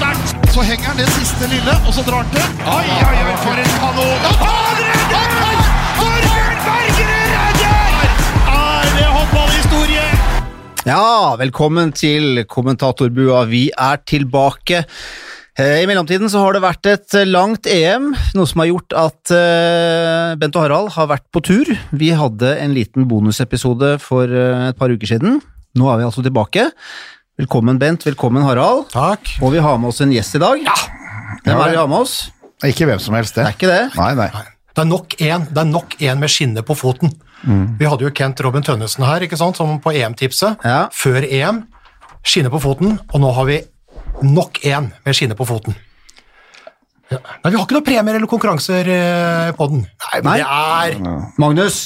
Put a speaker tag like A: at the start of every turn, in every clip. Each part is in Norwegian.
A: sterkt! Så henger han det siste lille, og så drar han til. Oi, oi, oi, for en kanon! Han redder! Torbjørn Bergerud redder! Er det håndballhistorie?
B: Ja, velkommen til kommentatorbua. Vi er tilbake. Eh, I mellomtiden så har det vært et langt EM, noe som har gjort at eh, Bent og Harald har vært på tur. Vi hadde en liten bonusepisode for eh, et par uker siden. Nå er vi altså tilbake. Velkommen, Bent. Velkommen, Harald.
C: Takk.
B: Og vi har med oss en gjest i dag. Ja. Hvem er det vi har med oss?
D: Ikke hvem som helst,
B: Det
D: det.
B: er ikke det.
D: Nei, nei.
C: Det er nok en, det er nok en med skinne på foten. Vi hadde jo Kent Robin Tønnesen her, ikke sant, som på EM-tipset.
B: Ja.
C: Før EM. Skinne på foten, og nå har vi nok en med skinne på foten. Ja. Nei, Vi har ikke noen premier eller konkurranser eh, på den. Nei, men
B: Nei.
C: det er
B: Magnus.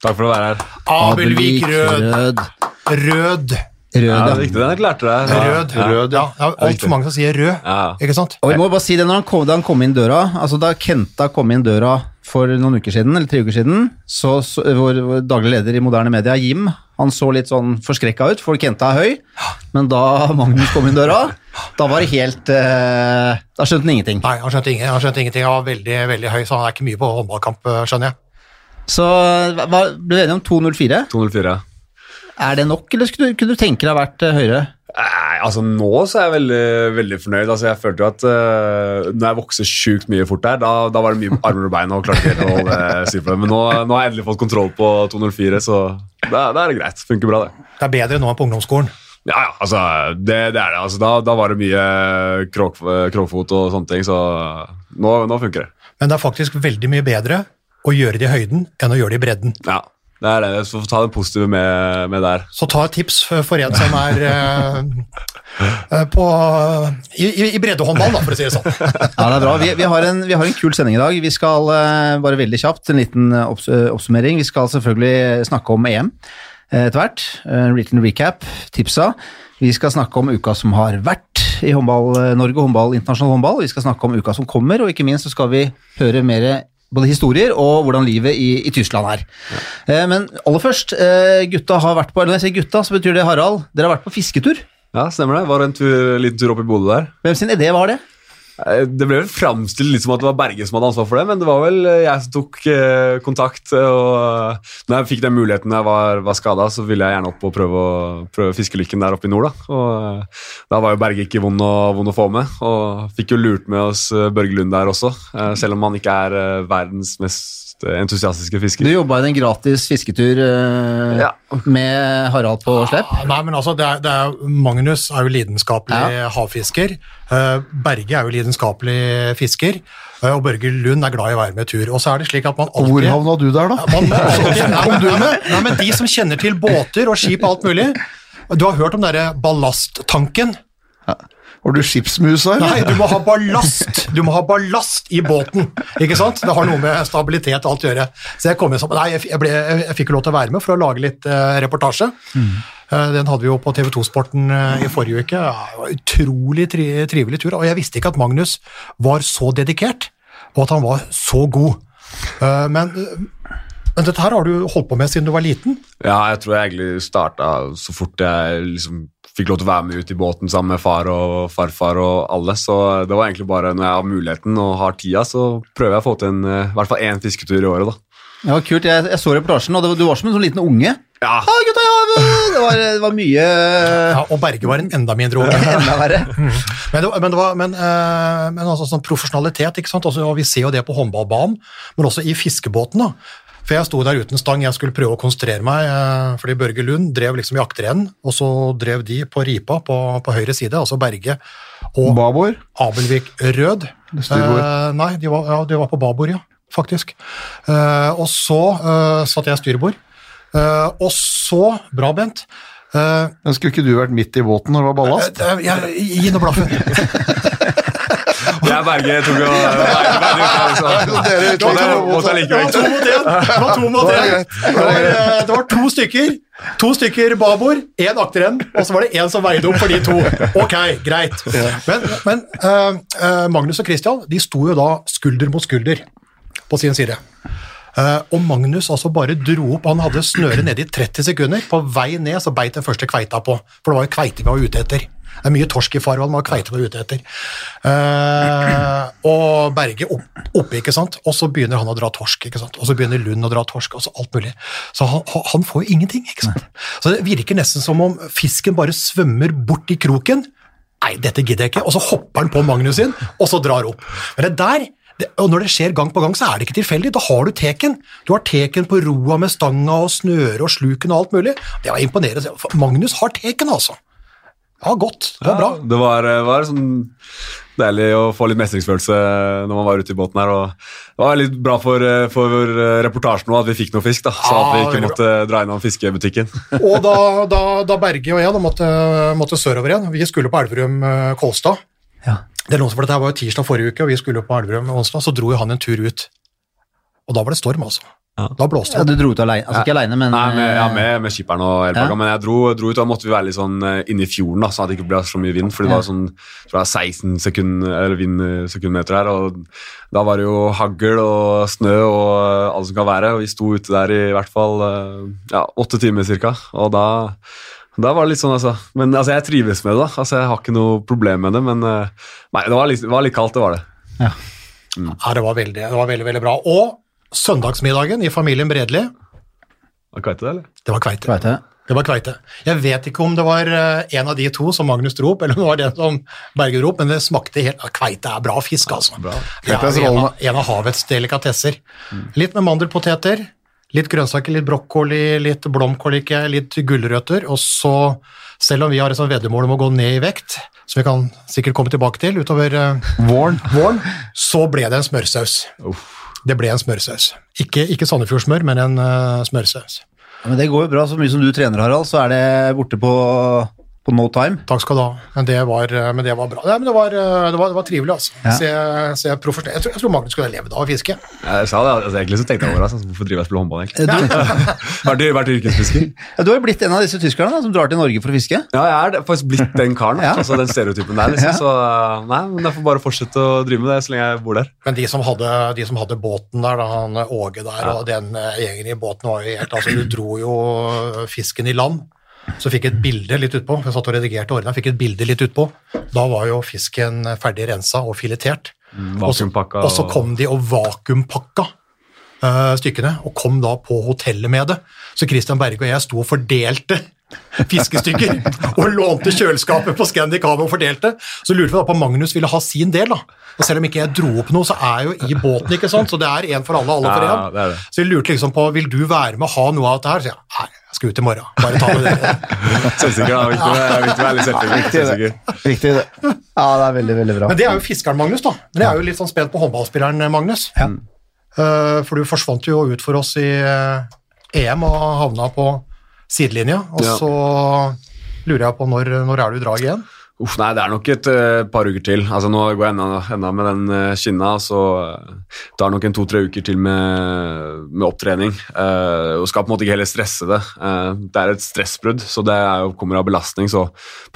E: Takk for å være her.
C: Abelvik rød.
B: Rød.
C: Rød.
E: Ja, det
B: ja.
E: er viktig, den lærte deg.
C: Rød.
D: Rød,
C: ja. ja Altfor mange som sier rød,
E: Ja.
C: ikke sant?
B: Og vi må bare si det når han kom, da han kom inn døra, altså da Kenta kom inn døra for noen uker siden, eller tre uker siden, så, så vår, vår daglig leder i moderne media, Jim, han så litt sånn forskrekka ut, for Kenta er høy, men da Magnus kom inn døra, da var det helt eh, Da skjønte han ingenting.
C: Nei, han skjønte, ingen, han skjønte ingenting. Han var veldig veldig høy, så han er ikke mye på håndballkamp, eh, skjønner jeg.
B: Så hva, ble vi enige om 2.04?
E: 204.
B: Er det nok, eller skulle du, kunne du tenke deg å vært eh, høyere?
E: Nei, altså Nå så er jeg veldig, veldig fornøyd. Altså Jeg følte jo at uh, når jeg vokste sjukt mye fort der, da, da var det mye armer og bein og klarte ikke å holde styr på det. Men nå, nå har jeg endelig fått kontroll på 204, så da, da er det greit. Funker bra, det.
C: Det er bedre nå enn på ungdomsskolen.
E: Ja, ja, altså det, det er det. Altså, da, da var det mye krok, krokfot og sånne ting, så nå, nå funker det.
C: Men det er faktisk veldig mye bedre å gjøre det i høyden enn å gjøre det i bredden.
E: Ja, det er det. Så få ta det positive med, med der.
C: Så ta et tips for en som er eh, eh, på, i, i, breddehåndball, da, for å si det sånn.
B: Ja, det er bra. Vi, vi, har en, vi har en kul sending i dag. Vi skal eh, bare veldig kjapt, en liten opps eh, oppsummering. Vi skal selvfølgelig snakke om EM eh, etter hvert. En liten recap, tipsa. Vi skal snakke om uka som har vært i håndball-Norge, håndball, internasjonal håndball. Vi skal snakke om uka som kommer, og ikke minst så skal vi høre mer både historier og hvordan livet i, i Tyskland er. Eh, men aller først, eh, gutta har vært på eller Når jeg sier gutta, så betyr det Harald. Dere har vært på fisketur.
E: Ja, stemmer det. Var en tur, liten tur opp i Bodø der.
B: Hvem sin idé var det?
E: Eh, Det ble vel framstilt litt som at det var Berge som hadde ansvar for det, men det var vel eh, jeg som tok eh, kontakt. Og når jeg fikk den muligheten da jeg var, var skada, så ville jeg gjerne opp og prøve, å- prøve fiskelykken der oppe i nord. Da Og da var jo Berge ikke vond å, vond å få med, og fikk jo lurt med oss Børge Lund der også, selv om han ikke er verdens mest eh, entusiastiske
B: Du
E: fisker.
B: jobba i en gratis fisketur eh,
E: Ja.
B: med Harald på slepp.
C: Ja, Nei, men altså, det er, det er, Magnus er jo lidenskapelig havfisker. Uh, Berge er jo lidenskapelig fisker. eh, og Børge Lund er glad i å være med tur. Og så er det slik at man alltid...
D: Hvor havna du der, da?
C: Man alltid, nei, nei, men De som kjenner til båter og skip og alt mulig Du har hørt om derre ballasttanken?
D: Var du skipsmus
C: her?
D: Nei,
C: du må ha ballast Du må ha ballast i båten, ikke sant? Det har noe med stabilitet og alt å gjøre. Så jeg kom inn, sånn, nei, jeg, ble, jeg fikk lov til å være med for å lage litt eh, reportasje. Eh, den hadde vi jo på TV 2-sporten i forrige uke. Ja, det var en Utrolig tri trivelig tur, og jeg visste ikke at Magnus var så dedikert, og at han var så god. Eh, men, eh, men dette her har du holdt på med siden du var liten.
E: Ja, jeg tror jeg egentlig starta så fort jeg liksom fikk lov til å være med ut i båten sammen med far og farfar og alle. Så det var egentlig bare når jeg har muligheten og har tida, så prøver jeg å få til en, eh, i hvert fall én fisketur i året, da.
B: Det var kult. Jeg, jeg så reportasjen, og det var, du var som en sånn liten unge.
E: Ja,
B: Ah, gutta, ja, det, var, det var mye
C: Ja, og Berge var en enda mindre unge.
B: enda verre.
C: Men, det, men, det var, men, eh, men altså sånn profesjonalitet, ikke sant? Altså, og vi ser jo det på håndballbanen, men også i fiskebåten. da. For jeg sto der uten stang, jeg skulle prøve å konsentrere meg, eh, fordi Børge Lund drev liksom jaktrenen, og så drev de på ripa på, på høyre side, altså Berge og
D: Babord?
C: Abelvik Rød. Eh, nei, de var, ja, de var på babord, ja, faktisk. Eh, og så eh, satt jeg styrbord. Eh, og så, bra Bent, eh,
D: Skulle ikke du vært midt i båten når det var ballast?
C: Gi nå blaffen.
E: jeg Berge tok jo Berge, Berge, så,
D: Dere
E: så det
C: var to! Det
D: Det.
C: Det det stykker. To stykker babord, én akterend, og så var det én som veide opp for de to. Ok, greit. Men, men eh, Magnus og Christian de sto jo da skulder mot skulder på sin side. Uh, og Magnus altså bare dro opp, han hadde snøret nede i 30 sekunder. På vei ned så beit den første kveita på, for det var jo kveite vi var ute etter. Det er mye torsk i farvann, man har kveite på er ute etter. Eh, og Berge opp, oppe, ikke sant, og så begynner han å dra torsk, ikke sant, og så begynner Lund å dra torsk, og så alt mulig. Så han, han får jo ingenting, ikke sant. Så det virker nesten som om fisken bare svømmer bort i kroken. Nei, dette gidder jeg ikke. Og så hopper han på Magnus sin, og så drar opp. Men det der det, og Når det skjer gang på gang, så er det ikke tilfeldig. Da har du teken. Du har teken på roa med stanga og snøret og sluken og alt mulig. Det var imponerende. Magnus har teken, altså. Ja, godt. Det var bra.
E: Ja, det var, eh, var sånn deilig å få litt mestringsfølelse når man var ute i båten her. og Det var litt bra for, eh, for eh, reportasjen nå at vi fikk noe fisk, da, så
C: Ja,
E: at vi ikke måtte dra innom fiskebutikken.
C: Og da, da, da Berge og jeg da måtte, måtte sørover igjen, vi skulle på Elverum-Kolstad.
B: Ja.
C: Det for dette var jo tirsdag forrige uke, og vi skulle på Elverum onsdag, så dro jo han en tur ut. Og da var det storm, altså.
E: Ja.
C: Da blåste
B: Ja, du dro ut alene, altså ikke alene, men
E: Nei, med, ja,
B: eh,
E: med, med skipperen og hele
B: Ja.
E: men jeg dro, dro ut, og da måtte vi være litt sånn eh, inne i fjorden, da, sånn at det ikke ble så mye vind, for det var sånn jeg tror det var 16 sekund, eller vindsekundmeter her, og da var det jo hagl og snø og eh, alt som kan være, og vi sto ute der i hvert fall eh, ja, åtte timer cirka, og da, da var det litt sånn, altså. Men altså, jeg trives med det, da. Altså, jeg har ikke noe problem med det, men eh, nei, det var litt, var litt kaldt, det var det.
C: Ja, det var veldig, det var veldig, veldig bra. Og søndagsmiddagen i familien Bredli,
E: Var det kveite det, eller?
C: det var kveite.
B: kveite.
C: Det var kveite. Jeg vet ikke om det var eh, en av de to som Magnus dro opp, eller om det var den som Berge dro opp, men det smakte helt ja, Kveite er bra fisk, altså.
E: Bra.
C: Det er en, av- en av havets delikatesser. Litt med mandelpoteter, litt grønnsaker, litt brokkoli, litt blomkålike, litt gulrøtter, og så, selv om vi har et sånt veddemål om å gå ned i vekt, som vi kan sikkert komme tilbake til utover eh,
D: Våren.
C: våren, så ble det en smørsaus.
E: Uff.
C: Det ble en smørsaus. Ikke, ikke Sandefjordsmør, men en uh, smørsaus.
B: Ja, men det går jo bra. Så mye som du trener, Harald, så er det borte på, på no time.
C: Takk skal du ha. Men det var, men det var bra. Nei, men det var, det var, det var trivelig, altså.
B: Ja.
C: Se, se jeg, tror, jeg tror Magnus skulle ha levd av å fiske.
E: Jeg sa det, altså, egentlig så tenkte jeg over det, altså, hvorfor driver jeg og spiller håndball, egentlig?
B: Du,
E: Vært, yrkesfisker.
B: ja, du har jo blitt en av disse tyskerne da, som drar til Norge for å fiske.
E: Ja, jeg er faktisk blitt den karen.
B: Ja.
E: altså Den stereotypen der. liksom,
B: Ja.
E: Så nei, men jeg får bare fortsette å drive med det så lenge jeg bor der.
C: Men de som hadde, de som hadde båten der, da, han Åge der, og den eh, gjengen i båten var jo helt Altså, du dro jo fisken i land. Så fikk jeg et bilde litt utpå, jeg satt og redigerte årene, fikk et bilde litt utpå. Da var jo fisken ferdig rensa og filetert. Og så-
E: Vakuumpakka.
C: Og så kom de og vakuumpakka eh, stykkene, og kom da på hotellet med det. Så Christian Berge og jeg sto og fordelte fiskestykker, og lånte kjøleskapet på Scandic Havet og fordelte. Så lurte vi da på om Magnus ville ha sin del, da. Og selv om ikke jeg dro opp noe, så er jeg jo i båten, ikke sant, så det er en for alle, alle for
E: Ja, det det.
C: Så vi lurte liksom på, vil du være med og ha noe av dette her? Så jeg, nei, jeg skal ut i morgen, bare ta med dere.
E: Selvsikker. da. Viktig viktig å selvsikker.
D: Riktig det.
B: Ja, det er veldig, veldig bra.
C: Men det er jo fiskeren Magnus, da. Men jeg er jo litt sånn spent på håndballspilleren Magnus.
B: Ja.
C: Eh, for du forsvant jo ut for oss i eh, EM og havna på sidelinja. Og
E: Ja.
C: så lurer jeg på når, når er du i drag igjen?
E: Uff, nei, det er nok et uh, par uker til. Altså, Nå går jeg enda, enda med den uh, kinna, så uh, det er nok en to-tre uker til med, med opptrening. Uh, og skal på en måte ikke heller stresse det. Eh, det er et stressbrudd, så det er jo, kommer av belastning. Så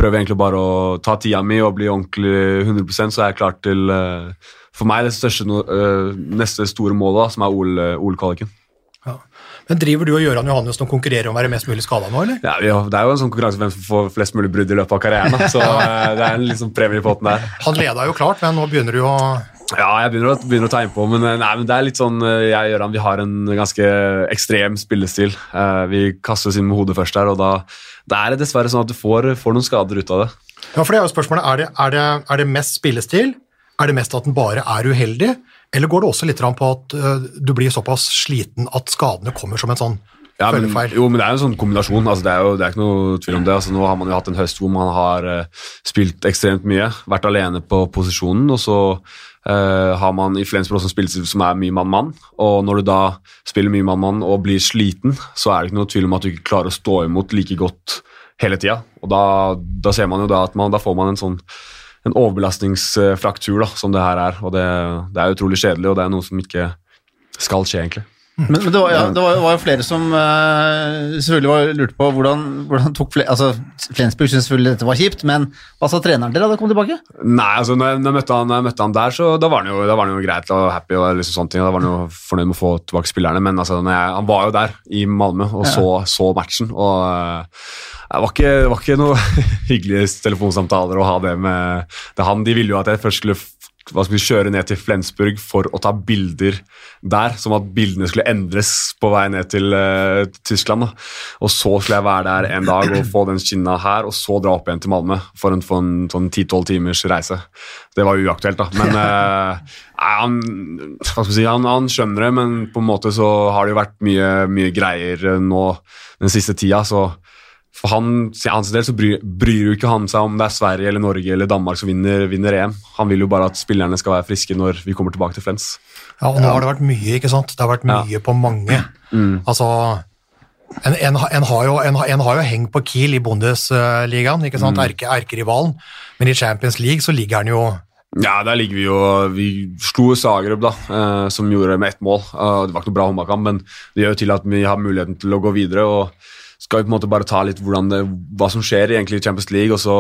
E: prøver jeg egentlig bare å ta tida mi og bli ordentlig 100% så er jeg klar til eh, for meg det største, eh, neste store målet, da, som er OL, eh, OL-kvaliken.
C: Men driver du og Gøran Johannessen og konkurrerer om å være mest mulig skada nå, eller?
E: Ja, det er jo en sånn konkurranse hvem som får flest mulig brudd i løpet av karrieren. Da. Så eh, det er en liksom premie i potten der.
C: Han leda jo klart, men nå begynner du å
E: Ja, jeg begynner å, begynner å ta innpå, men, eh, nei, men det er litt sånn eh, jeg og Gøran vi har en ganske ekstrem spillestil. Vi kaster oss inn med hodet først der, og da, da er det dessverre sånn at du får, får noen skader ut av det.
C: Ja, for det er jo spørsmålet, er det, er det, er det mest spillestil? Er det mest at den bare er uheldig? Eller går det også litt på at øh, du blir såpass sliten at skadene kommer som en sånn
E: Ja, men, jo, men det er en sånn kombinasjon. Altså, det, er jo, det er ikke noe tvil om det. Altså, nå har man jo hatt en høst hvor man har uh, spilt ekstremt mye, vært alene på posisjonen, og så uh, har man i Flensburg også en spillestil som er mye mann-mann. Og når du da spiller mye mann-mann og blir sliten, så er det ikke noe tvil om at du ikke klarer å stå imot like godt hele tida. Og da, da ser man jo da at man, da får man en sånn en overbelastningsfraktur da, som det her er. Og det, det er utrolig kjedelig, og det er noe som ikke skal skje, egentlig.
B: Men, men det, var, ja, det var, var jo flere som uh, selvfølgelig var, lurte på hvordan, hvordan tok flere, altså Flensburg syntes selvfølgelig dette var kjipt, men hva sa treneren til da det kom tilbake?
E: Nei, altså når jeg, når jeg, møtte, han, når jeg møtte han der, så da var han jo, var han jo greit og happy. og liksom sånne ting, Da var han jo fornøyd med å få tilbake spillerne. Men altså, jeg, han var jo der i Malmö og så, så matchen. og eh, det var ikke, det var ikke noe hyggelige telefonsamtaler å ha det med det han. De ville jo at jeg først skulle hva skal vi kjøre ned til Flensburg for å ta bilder der, som at bildene skulle endres på vei ned til uh, Tyskland. Da. Og så skulle jeg være der en dag og få den skinna her, og så dra opp igjen til Malmö for en, for en sånn 10-12 timers reise. Det var uaktuelt, da. Men uh, han, si, han, han skjønner det, men på en måte så har det jo vært mye, mye greier eh, nå den siste tida, så for han, hans del så bryr, bryr jo ikke han seg om det er Sverige eller Norge eller Danmark som vinner, vinner EM. Han vil jo bare at spillerne skal være friske når vi kommer tilbake til Flens.
C: Ja, og nå har det vært mye, ikke sant? Det har vært
E: Ja.
C: mye på mange. Altså, en, en, en, har jo, en, har- en har jo hengt på Kiel i Bundesligaen, ikke sant? Erke, erkerivalen. Men i Champions League så ligger han jo
E: Ja, der ligger vi jo Vi slo Zagreb, da, eh, som gjorde med ett mål. Eh, det var ikke noe bra håndballkamp, men det gjør jo til at vi har muligheten til å gå videre. og skal vi på en måte bare ta litt det, hva som skjer egentlig i Champions League. og så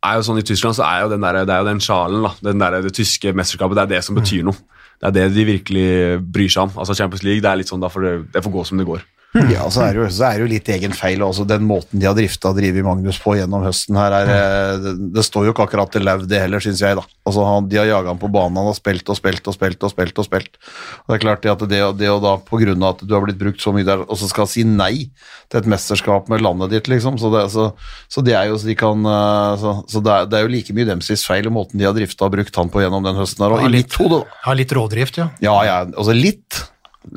E: er jo sånn I Tyskland så er jo den, der, det er jo den sjalen, da, den der, det tyske mesterskapet, det er det som betyr noe. Det er det de virkelig bryr seg om. Altså Champions League det er litt sånn, da får det, det får gå som det går.
D: Ja, så er, det jo, så er det jo litt egen feil også. Den måten de har drifta drevet Magnus på gjennom høsten her, er, eh, det, det står jo ikke akkurat til lauv, det heller, syns jeg. da. Altså, han, De har jaga han på banen, han har spilt og spilt og spilt og spilt. og spilt. Og Det er klart at det, det og da, på grunn av at du har blitt brukt så mye der, og så skal si nei til et mesterskap med landet ditt, liksom, så det, så, så det er jo så de kan, eh, så, så det, er, det er jo like mye dem deres feil og måten de har drifta og brukt han på gjennom den høsten her. Og
C: Ja, litt.
D: hode, da.
C: har litt rådrift, ja.
D: Ja, ja, altså litt.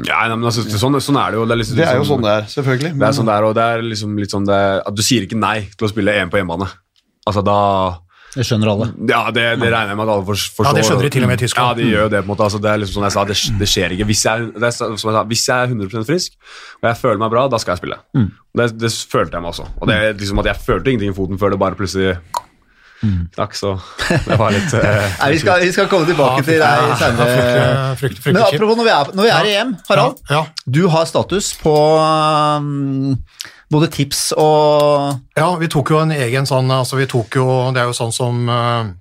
E: Ja, nei, men altså, sånn, sånn er det jo. Det er, liksom,
D: Det er jo sånn det er, selvfølgelig.
E: Det er sånn det er, og det er liksom litt sånn det, at du sier ikke nei til å spille EM på hjemmebane. Altså da
B: Det skjønner alle.
E: Ja, det, det regner jeg med at alle forstår.
C: Ja, det skjønner de til og med i Tyskland.
E: Ja, de gjør jo det på en måte. Altså, det er liksom sånn jeg sa, det, det skjer ikke. Hvis jeg, det er, som jeg sa, hvis jeg er 100 frisk og jeg føler meg bra, da skal jeg spille. Det, det følte jeg meg også. Og det er liksom at Jeg følte ingenting i foten før det bare plutselig knakk, så. Det var litt eh,
B: Nei, vi, skal, vi skal komme tilbake
C: Ja,
B: til deg senere.
C: fryktelig
B: Men apropos når vi er, når vi er i EM, Harald.
C: Ja,
B: Du har status på um, både tips og
C: Ja, vi tok jo en egen sånn altså vi tok jo, Det er jo sånn som eh,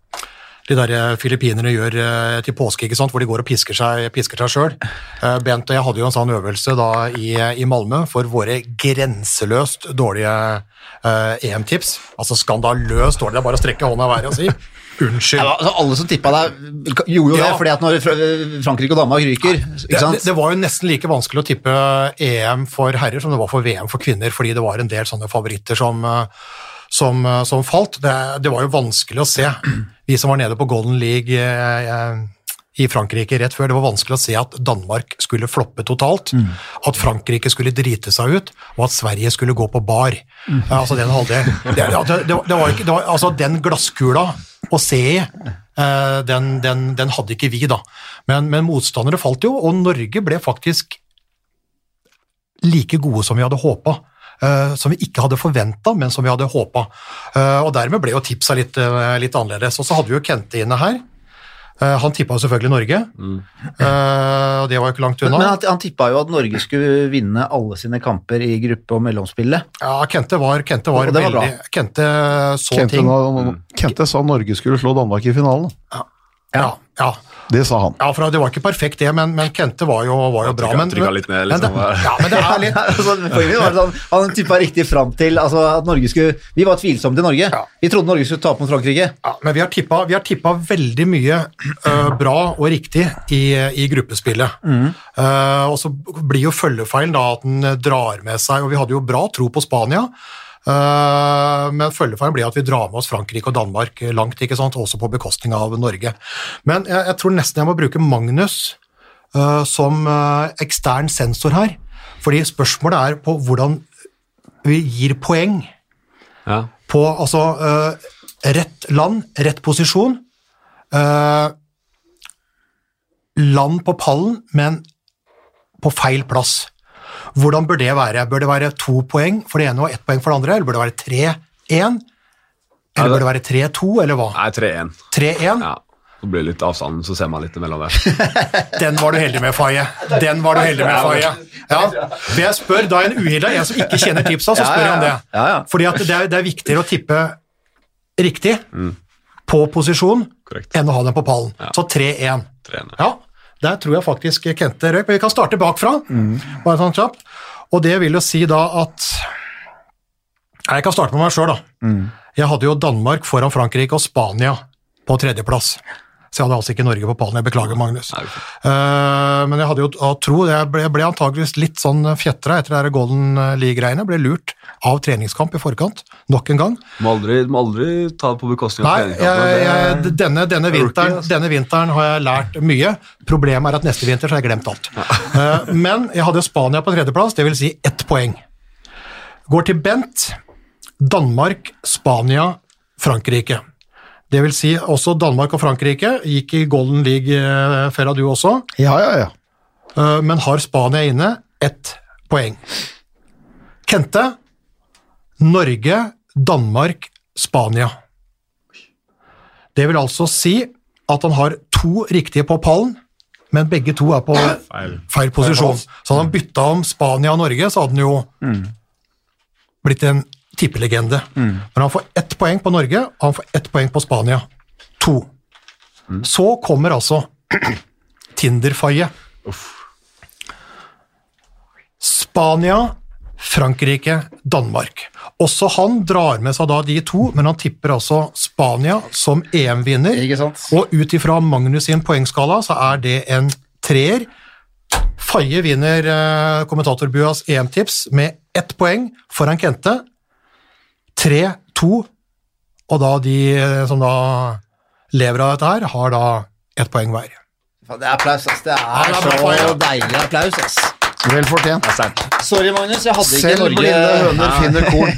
C: de der eh, filippinerne gjør eh, til påske, ikke sant? hvor de går og pisker seg, pisker sjøl. Bent og jeg hadde jo en sånn øvelse da i, i Malmö for våre grenseløst dårlige uh, EM-tips. Altså skandaløst dårlig. Det er bare å strekke hånda i været og si unnskyld.
B: ja, altså, Alle som tippa deg, gjorde jo
C: Ja.
B: det fordi at når Frankrike og Danmark ryker
C: Det,
B: sant?
C: det, var jo nesten like vanskelig å tippe EM for herrer som det var for VM for kvinner, fordi det var en del sånne favoritter som, eh, som, eh, som falt. Det, det var jo vanskelig å se. Vi som var nede på Golden League eh, eh, i Frankrike rett før, det var vanskelig å se at Danmark skulle floppe totalt, at Frankrike skulle drite seg ut, og at Sverige skulle gå på bar. Mm. Altså den halvdelen Det, det, det, det var ikke, det var, altså den glasskula å se i, den, den, den hadde ikke vi, da. Men, men motstandere falt jo, og Norge ble faktisk like gode som vi hadde håpa. Eh, som vi ikke hadde forventa, men som vi hadde håpa. og dermed ble jo tipsa litt, eh, litt annerledes. Og så hadde vi jo Kente inne her. Eh, han tippa jo selvfølgelig Norge, Eh, og det var jo ikke langt unna.
B: men han, han tippa jo at Norge skulle vinne alle sine kamper i gruppe- og mellomspillet.
C: ja, Kente var, Kente var,
B: var
C: veldig Kente så
D: Kente,
C: ting.
D: nå- Kente sa Norge skulle slå Danmark i finalen.
C: Ja, ja.
D: Det sa han.
C: Ja, for Det var ikke perfekt, det, men, men Kente var jo, var jo bra.
E: trykket-
C: Men,
E: litt ned,
C: men det,
E: liksom.
C: ja, men det er litt
B: altså, var sånn, Han tippa riktig fram til altså, at Norge skulle Vi var tvilsomme til Norge.
C: Ja.
B: Vi trodde Norge skulle tape mot Frankrike.
C: Ja, men vi har tippa, vi har tippa veldig mye uh, bra og riktig i, i gruppespillet. Eh, og så blir jo følgefeilen da at den drar med seg Og vi hadde jo bra tro på Spania, men følgefeilen blir at vi drar med oss Frankrike og Danmark langt, ikke sant? også på bekostning av Norge. Men jeg, jeg tror nesten jeg må bruke Magnus eh, som eh, ekstern sensor her. Fordi spørsmålet er på hvordan vi gir poeng
E: ja.
C: på altså eh, rett land, rett posisjon. eh, land på pallen, men på feil plass. Hvordan bør det være? Bør det være to poeng for det ene og ett poeng for det andre, eller bør det være 3-1? Eller bør det være 3-2, eller hva?
E: Nei, 3-1.
C: 3-1?
E: Ja. Så blir det litt avstand, så ser man litt imellom der.
C: Den var du heldig med, Faye. Den var du heldig med, Faye. Ja. For jeg spør da en uhilda, en som ikke kjenner tipsa, så spør jeg om det.
B: ja, ja.
C: Fordi det er, det er viktigere å tippe riktig på posisjon enn å ha den på pallen. Så 3-1. Ja, der tror jeg faktisk Kente røk, men vi kan starte bakfra, bare sånn kjapt. Og det vil jo si da at Nei, Jeg kan starte med meg sjøl, da. Jeg hadde jo Danmark foran Frankrike og Spania på tredjeplass. Så jeg hadde altså ikke Norge på pallen. Jeg beklager, Magnus.
E: Nei, ok.
C: Eh, men jeg hadde jo av tro Jeg ble, ble antageligvis litt sånn fjetra etter det her Golden League-greiene. Ble lurt av treningskamp i forkant, nok en gang.
E: Må aldri, må aldri ta det på bekostning av
C: Nei, jeg, jeg, denne, denne,
E: Rookie,
C: vinteren,
E: altså.
C: denne vinteren har jeg lært mye. Problemet er at neste vinter så har jeg glemt alt. uh, men jeg hadde Spania på tredjeplass, det vil si ett poeng. Går til Bent. Danmark, Spania, Frankrike. Det vil si også Danmark og Frankrike gikk i Golden League-fella du også,
D: Ja, ja, ja.
C: eh, men har Spania inne ett poeng. Kente, Norge, Danmark, Spania. Det vil altså si at han har to riktige på pallen, men begge to er på
E: Feil.
C: feil posisjon. Så hadde han bytta om Spania og Norge, så hadde han jo blitt en tippelegende. Men han får ett poeng på Norge, og han får ett poeng på Spania. To. Så kommer altså Tinder-faie. Spania, Frankrike, Danmark. Også han drar med seg da de to, men han tipper altså Spania som EM-vinner. Og ut ifra Magnus sin poengskala så er det en treer. Faye vinner eh, kommentatorbuas EM-tips med ett poeng foran Kente. 3-2, og da de eh, som da lever av dette her, har da ett poeng hver.
B: Det er applaus, ass. Det er
C: det er
B: så deilig applaus, ass.
D: Vel fortjent.
B: Sorry, Magnus, jeg hadde ikke
D: Selv
B: Norge
D: blinde høner finner korn.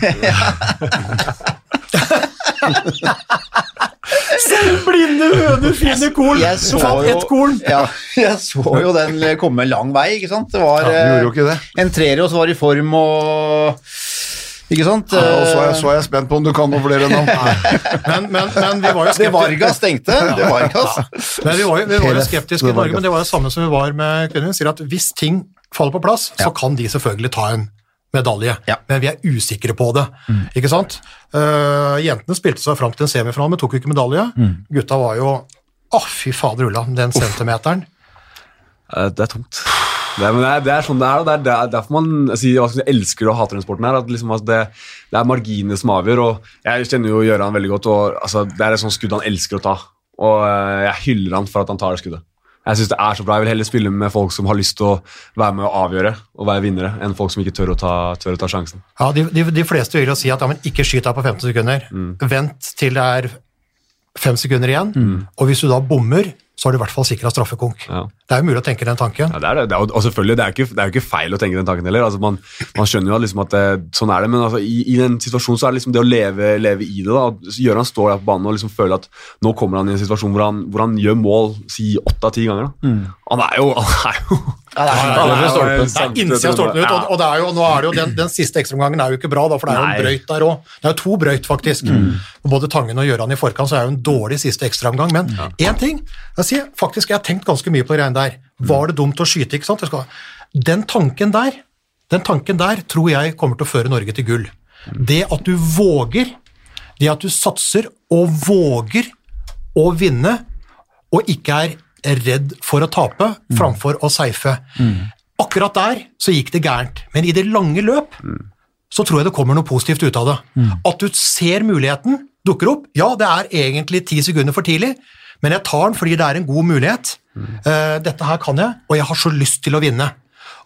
C: Selv Blinde høner finner korn!
B: Jeg så jo-
C: ett korn!
B: Ja, jeg så jo den komme lang vei, ikke sant? Det var
D: Ja, du gjorde jo ikke det.
B: eh, en treer, og så var det i form og Ikke sant?
D: Ja, og så er, så er jeg spent på om du kan noe flere navn.
C: Men, men, men vi var jo
B: det
C: skeptiske.
B: Vargas tenkte. Det Vargas.
C: Men vi var jo, vi var jo skeptiske i Norge, men det var det samme som vi var med kvinner. Sier at hvis ting faller på plass, så kan de selvfølgelig ta en medalje,
B: Ja.
C: men vi er usikre på det. Ikke sant? Uh, jentene spilte seg fram til en semifinale, men tok jo ikke medalje. Gutta var jo Å, fy fader ulla, den centimeteren.
E: Uh, Det er tungt. Det men det er, det er sånn det er, og det er, er derfor man sier, si, elsker og hater den sporten her. At liksom, altså, det, det er marginene som avgjør. og Jeg kjenner jo Gøran veldig godt. og altså, Det er et sånt skudd han elsker å ta. Og eh, jeg hyller han for at han tar det skuddet. Jeg synes det er så bra. Jeg vil heller spille med folk som har lyst til å være med og avgjøre og være vinnere, enn folk som ikke tør å ta, tør å ta sjansen.
C: Ja, de, de, de fleste vil jo si at ja, men ikke skyt deg på 15 sekunder. Vent til det er fem sekunder igjen, og hvis du da bommer, så har du i hvert fall sikra straffekonk.
E: Ja.
C: Det er jo mulig å tenke den tanken.
E: Ja, det er det. det er, og selvfølgelig, det er, ikke, det er jo ikke feil å tenke den tanken heller. Altså, man, man skjønner jo at, liksom at det, sånn er det, men altså, i, i den situasjonen så er det liksom det å leve, leve i det. da. Gøran står der på banen og liksom føler at nå kommer han i en situasjon hvor han, hvor han gjør mål si åtte av ti ganger. da. Han er jo, han er jo
B: Ja, det er
E: er jo
C: Det er innsida av stolpen ut, og, og det er jo, nå er det jo den, den siste ekstraomgangen er jo ikke bra, da, for det er jo en brøyt der òg. Det er jo to brøyt, faktisk. Mm. Både Tangen og Gjøran i forkant, så er det jo en dårlig siste ekstraomgang. Men én ting jeg sier, faktisk, jeg har tenkt ganske mye på det greiene der. Var det dumt å skyte? ikke sant? Skal, den tanken der den tanken der tror jeg kommer til å føre Norge til gull. Det at du våger, det at du satser og våger å vinne, og ikke er redd for å tape framfor å seife. Akkurat der så gikk det gærent, men i det lange løp så tror jeg det kommer noe positivt ut av det. At du ser muligheten dukker opp. Ja, det er egentlig ti sekunder for tidlig, men jeg tar den fordi det er en god mulighet. Uh, dette her kan jeg, og jeg har så lyst til å vinne.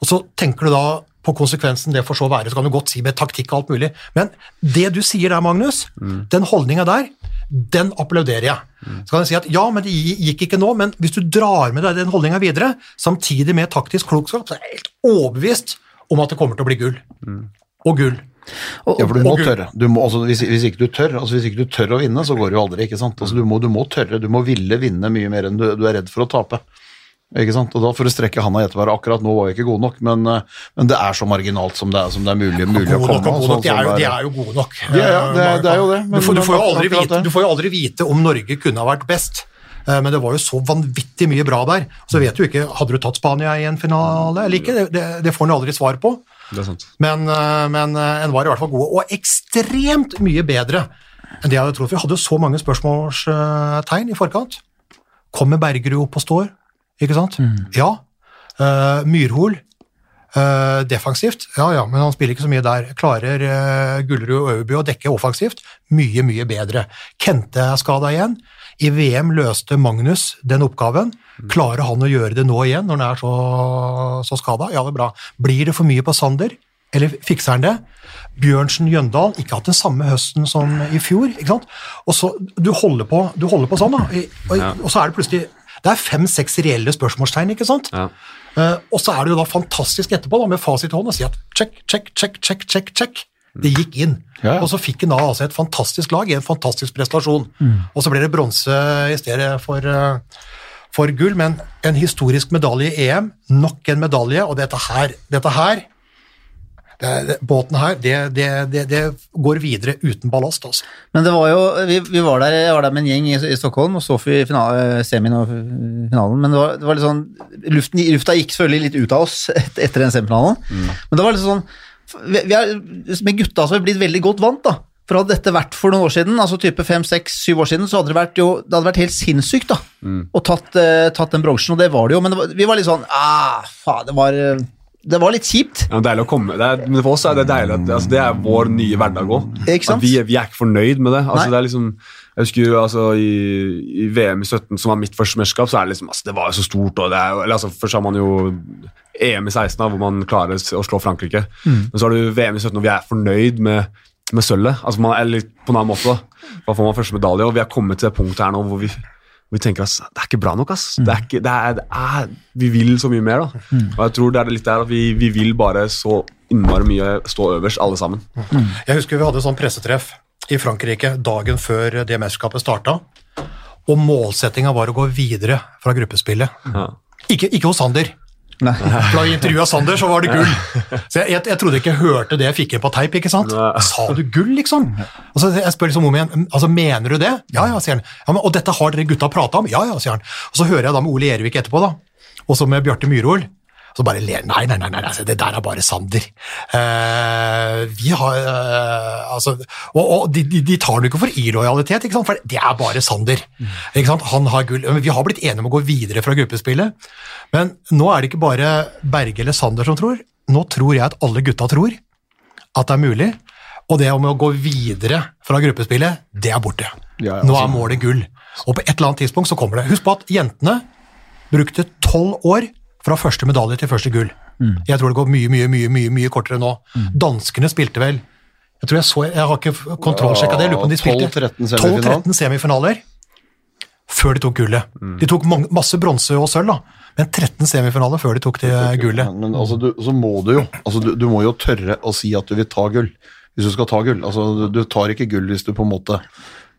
C: Og så tenker du da på konsekvensen det får så være, så kan du godt si med taktikk og alt mulig. Men det du sier der, Magnus, den holdninga der, den applauderer jeg. Så kan jeg si at ja, men det gikk ikke nå, men hvis du drar med deg den holdninga videre, samtidig med taktisk klokskap, så er jeg helt overbevist om at det kommer til å bli gull. Og gull.
D: Ja, for du må tørre. Du må, altså, hvis, hvis, ikke du tør, altså, hvis ikke du tør å vinne, så går det jo aldri. ikke sant? Altså, du, må, du må tørre, du må ville vinne mye mer enn du, du er redd for å tape. Ikke sant? Og da får du strekke handa etter hverandre. Akkurat nå var vi ikke gode nok, men, eh, men det er så marginalt som det er, som det er mulig, mulig å komme.
C: nok gode
D: sånn
C: nok, de er, jo, de
D: det
C: er jo gode nok.
D: Ja, ja, det er- det er jo det, men-
C: du, får, du, får jo aldri vite, du får jo aldri vite om Norge kunne ha vært best. Eh, Men det var jo så vanvittig mye bra der. Så vet du ikke, Hadde du tatt Spania i en finale eller ikke? Det, det, det får en aldri svar på.
E: Det er sant.
C: Men, eh, men eh, en var i hvert fall god, og ekstremt mye bedre enn det jeg hadde trodd. Vi hadde jo så mange spørsmålstegn i forkant. Kommer Bergerud opp og står? Ikke sant? Ja. Uh, Myrhol. Uh, defensivt, ja ja, men han spiller ikke så mye der. Klarer uh, Gullerud og Øverby å dekke offensivt? Mye, mye bedre. Kente er skada igjen. I VM løste Magnus den oppgaven. Klarer han å gjøre det nå igjen, når han er så, så skada? Ja, det er bra. Blir det for mye på Sander? Eller fikser han det? Bjørnsen Jøndal, ikke hatt den samme høsten som i fjor. ikke sant? Og så, Du holder på, du holder på sånn, da. I- Og,
E: Ja.
C: og så er det plutselig Det er fem-seks reelle spørsmålstegn, ikke sant?
E: Ja.
C: Uh, og så er det jo da fantastisk etterpå, da, med fasit i hånd, å si at check, check, check, check, check, check. Det gikk inn.
D: Ja, ja.
C: Og så fikk han da altså et fantastisk lag i en fantastisk prestasjon. Og så ble det bronse i stedet for, eh, for gull, men en historisk medalje i EM, nok en medalje, og dette her, dette her det, det, båten her, det, det, det, det går videre uten ballast, altså.
B: Men det var jo, vi, vi var, der, jeg var der med en gjeng i, i Stockholm og så vi finale, semien og finalen, men det var, det var litt sånn, luften, lufta gikk selvfølgelig litt ut av oss et, etter den semifinalen, men det var litt sånn, vi, vi er, med gutta så har vi blitt veldig godt vant da, for hadde dette vært for noen år siden, altså type 5, 6, 7 år siden, så hadde det vært, jo, det hadde vært helt sinnssykt da, og tatt, eh, tatt den bronsen, og det var det jo, men det var, vi var litt sånn, ah, faen, det var, eh, det var litt kjipt.
E: Ja, men er, men for oss er det deilig at altså, det er vår nye hverdag òg. Vi, vi er ikke fornøyd med det. Altså, det liksom, jeg husker altså, i, i VM i 17, som var mitt første mesterskap, så er det liksom, altså, det var jo så stort. Og det er, eller, altså, først har man jo EM i 16, da, hvor man klarer å slå Frankrike.
B: Mm.
E: Men så har du VM i 17, og vi er fornøyd med, med sølvet. Altså, man er litt på en annen måte. da. Da får man første medalje, og vi er kommet til det punktet her nå hvor vi vi tenker at det er ikke bra nok. ass. Det er ikke, det er, det er, vi vil så mye mer. da. Og jeg tror det er litt der at vi, vi vil bare så innmari mye stå øverst, alle sammen.
C: Jeg husker vi hadde sånn pressetreff i Frankrike dagen før det mesterskapet starta, og målsettinga var å gå videre fra gruppespillet.
E: Ja.
C: Ikke, ikke hos Sander.
B: Nei.
C: For da jeg intervjua Sander, så var det gull. Så jeg, jeg, jeg trodde ikke jeg hørte det jeg fikk inn på teip. ikke sant? Sa du gull, liksom? Og så Jeg spør liksom om igjen, altså mener du det? Ja, ja, sier han. Ja, men, og dette har dere gutta prata om? Ja, ja, sier han. Og så hører jeg da med Ole Ervik etterpå, da. Og så med Bjarte Myhrol. Så bare ler Nei, nei, nei, nei, det der er bare Sander. Uh, vi har uh, Altså Og, og de, de, tar det ikke for irrojalitet, ikke sant? for det er bare Sander. Ikke sant? Han har gull. Vi har blitt enige om å gå videre fra gruppespillet. Men nå er det ikke bare Berge eller Sander som tror. Nå tror jeg at alle gutta tror at det er mulig. Og det om å gå videre fra gruppespillet, det er borte.
D: Ja, ja,
C: Nå
D: altså.
C: er målet gull. Og på et eller annet tidspunkt så kommer det. Husk på at jentene brukte tolv år fra første medalje til første gull. Jeg tror det går mye, mye, mye, mye, mye kortere nå. Danskene spilte vel Jeg tror jeg så, jeg har ikke kontrollsjekka det. Jeg lurer på om de spilte
D: 12-13 semifinaler.
C: semifinaler før de tok gullet. De tok mange, masse bronse og sølv, da, men 13 semifinaler før de tok det gullet.
D: Men altså, du, så må du jo altså, du, du må jo tørre å si at du vil ta gull. Hvis du skal ta gull. Altså, du, du tar ikke gull hvis du på en måte,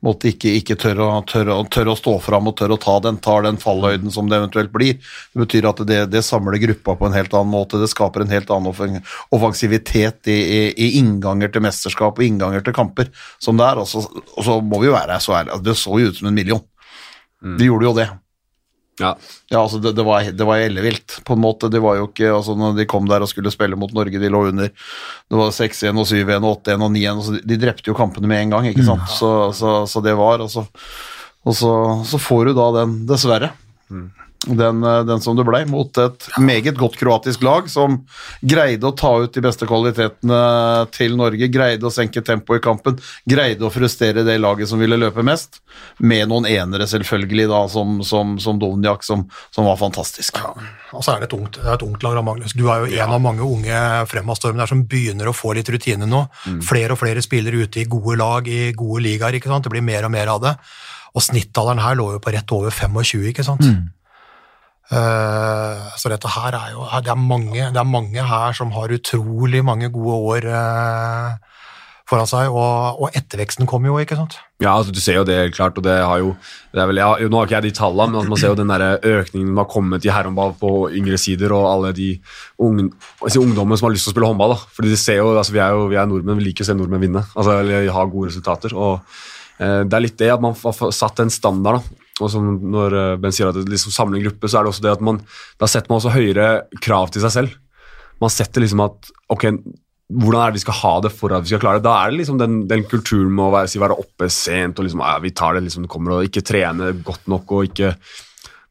D: måte ikke, ikke tørre, å, tørre, å, tør å stå fram og tørre å ta den, tar den fallhøyden som det eventuelt blir. Det betyr at det, det samler gruppa på en helt annen måte. Det skaper en helt annen offensivitet i, i, i innganger til mesterskap og innganger til kamper som det er. Og så, og så må vi jo være så ærlige. Det så jo ut som en million. Det gjorde jo det.
E: Ja.
D: Ja, altså det, det var, det var ellevilt, på en måte. Det var jo ikke, altså når de kom der og skulle spille mot Norge, de lå under. Det var 6-1 og 7-1 og 8-1 og 9-1. Altså de, de drepte jo kampene med en gang, ikke sant. Så, så, så det var, og så, og så, så får du da den, dessverre. Den, eh, den som det ble, mot et meget godt kroatisk lag som greide å ta ut de beste kvalitetene til Norge, greide å senke tempoet i kampen, greide å frustrere det laget som ville løpe mest, med noen enere selvfølgelig da, som, som, som Dovniak, som, som var fantastisk.
C: Og så er det et ungt, det et ungt lag, Magnus. Du er jo en av mange unge fremadstormene der som begynner å få litt rutine nå. Flere og flere spillere ute i gode lag, i gode ligaer. ikke sant? Det blir mer og mer av det. Og snittalderen her lå jo på rett over 25, ikke sant? Eh, så dette her er jo det er, mange, det er mange her som har utrolig mange gode år eh, foran seg, og, og etterveksten kommer jo, ikke sant?
E: Ja, altså, du ser jo det klart, og det har jo det vel, ja, Nå har ikke jeg de tallene, men man ser jo den der økningen som har kommet i herrehåndball på yngre sider, og alle de unge, altså, ungdommene som har lyst til å spille håndball. da. Fordi de ser jo, altså, Vi er jo vi er nordmenn, vi liker å se nordmenn vinne, altså, eller ha gode resultater. og eh, Det er litt det at man har satt en standard. da. Og som når eh, Ben sier at det liksom samler en gruppe, så er det også det at man da setter man også høyere krav til seg selv. Man setter liksom at ok, hvordan er det vi skal ha det for at vi skal klare det? Da er det liksom den, den kulturen med å være, si, være oppe sent og liksom, ja, vi tar det liksom det kommer, og ikke trene godt nok og ikke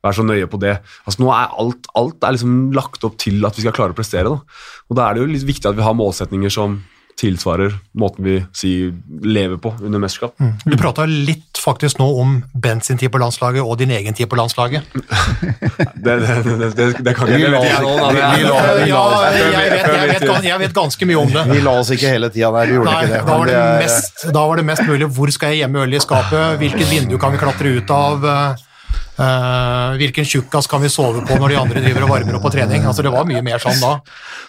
E: være så nøye på det. Altså nå er Alt, alt er liksom lagt opp til at vi skal klare å prestere. Da. Og da er det jo litt viktig at vi har målsetninger som tilsvarer måten vi si, lever på under mesterskap.
C: Du prata litt faktisk nå om Bent sin tid på landslaget og din egen tid på landslaget.
E: Det, det, det, det, kan ikke vet
D: la-
E: jeg nå.
C: jeg vet, jeg, vet, gan- jeg vet ganske mye om det.
D: Vi la oss ikke hele tida der, vi gjorde
C: Nei,
D: ikke det.
C: da var det, mest, da var det mest mulig hvor skal jeg gjemme øl i skapet, hvilket vindu kan vi klatre ut av, hvilken tjukkas kan vi sove på når de andre driver og varmer opp på trening. Altså, det var mye mer sånn da.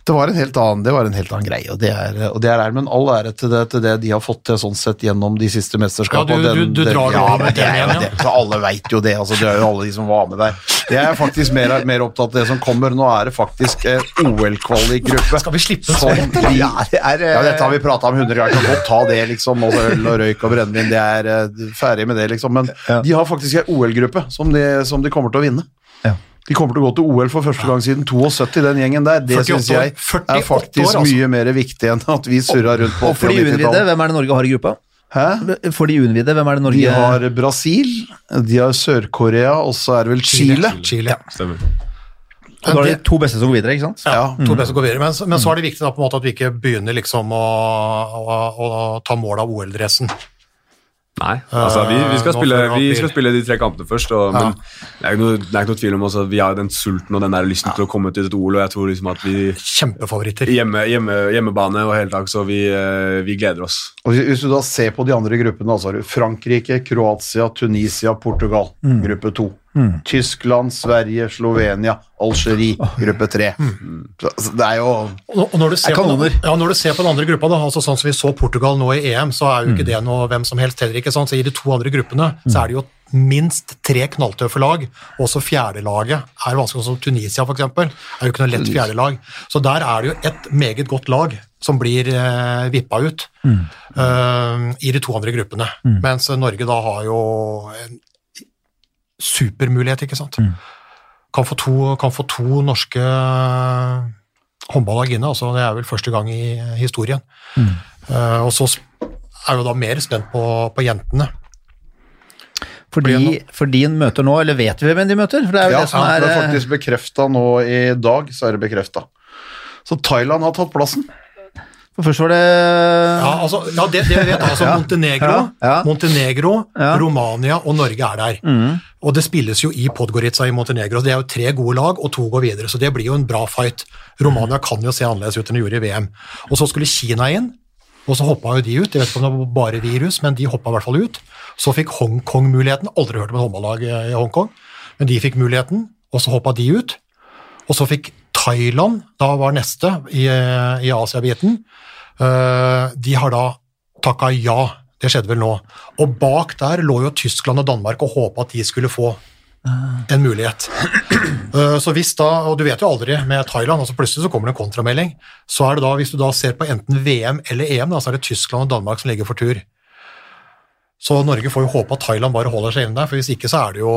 D: Det var en helt annen, det var en helt annen greie, og det er, og det er men all ære til det, til det de har fått til sånn sett gjennom de siste mesterskapene.
C: Ja, du- du- du drar
D: ja,
C: av
D: men det er
C: den igjen,
D: det, alle veit jo det, altså, det er jo alle de som var med der. Jeg er faktisk mer, mer opptatt av det som kommer. Nå er det faktisk eh, OL-kvalikgruppe.
C: Skal vi slippe
D: Som vi-
B: Ja, det er, eh,
D: Ja, dette har vi prata om hundre ganger. Kan godt ta det, liksom. Og øl og røyk og brennevin. Det er eh, ferdig med det, liksom. Men
B: Ja.
D: de har faktisk en OL-gruppe som, de- som de kommer til å vinne.
B: Ja.
D: De kommer til å gå til OL for første gang siden 72, den gjengen der. Det
C: 48
D: syns jeg er faktisk
C: år, altså.
D: mye mer viktig enn at vi surra rundt på
B: Og for de
D: 80- og
B: uinnvidde,
D: 90-tallet.
B: hvem er det Norge har i gruppa?
D: Hæ?
B: For de uinnvidde, hvem er det Norge
D: De har Brasil, de har Sør-Korea, og så er det vel Chile.
C: Chile.
E: Stemmer.
B: Og da er det to beste som går videre, ikke sant?
C: Ja, to beste går videre. Men, så- men så er det viktig da, på en måte at vi ikke begynner liksom å, å, å ta mål av OL-dressen.
E: Nei, altså vi, vi, skal spille,
C: vi
E: skal spille de tre kampene først. Og, Men det er noe, det er ikke noe tvil om også, at vi har den sulten og den der lysten til å komme til et OL, og jeg tror liksom at vi
C: Kjempefavoritter.
E: hjemme, hjemme, hjemmebane og hele tak, så vi, eh, vi gleder oss.
D: Og hvis- du da ser på de andre gruppene, så har du Frankrike, Kroatia, Tunisia, Portugal, gruppe to. Tyskland, Sverige, Slovenia, Algerie, gruppe tre. Så, så det er jo
C: Og når du, ser på,
B: kanoner.
C: ja, når du ser på den andre gruppa, da, altså sånn som vi så Portugal nå i EM, så er jo ikke det noe hvem som helst heller. ikke sant? Så I de to andre gruppene så er det jo minst tre knalltøffe lag. Også fjerdelaget er vanskelig, som Tunisia f.eks. er jo ikke noe lett fjerdelag. Så der er det jo et meget godt lag som blir eh, vippa ut eh, i de to andre gruppene. Mens Norge da har jo en supermulighet, ikke sant. Kan få to, kan få to norske håndballag inne. altså Det er vel første gang i historien. Eh, og så er jo da mer spent på, på jentene.
B: Fordi, fordi de møter nå, eller vet vi hvem de møter? For det er jo
D: Ja,
B: det som
D: det
B: er,
D: er
B: eh,
D: faktisk bekrefta nå i dag, så er det bekrefta. Så Thailand har tatt plassen.
B: For først var det
C: Ja, altså, ja det, det vi vet, altså
B: Ja.
C: Montenegro,
B: Ja, ja.
C: Montenegro
B: Ja. Mm.
C: Romania og Norge er der. Og det spilles jo i Podgorica i Montenegro. Det er jo tre gode lag, og to går videre, så det blir jo en bra fight. Romania kan jo se annerledes ut enn de gjorde i VM. Og så skulle Kina inn, og så hoppa jo de ut. Jeg vet ikke om det var bare virus, men de hoppa i hvert fall ut. Så fikk Hongkong muligheten. Aldri hørt om et håndballag i Hongkong, men de fikk muligheten, og så hoppa de ut. Og så fikk Thailand, da var neste i, i Asia-biten, eh, de har da takka ja. Det skjedde vel nå. Og bak der lå jo Tyskland og Danmark og håpa at de skulle få en mulighet. Eh, Så hvis da, og du vet jo aldri med Thailand, altså plutselig så kommer det en kontramelding, så er det da, hvis du da ser på enten VM eller EM, da, så er det Tyskland og Danmark som ligger for tur. Så Norge får jo håpe at Thailand bare holder seg inne der, for hvis ikke så er det jo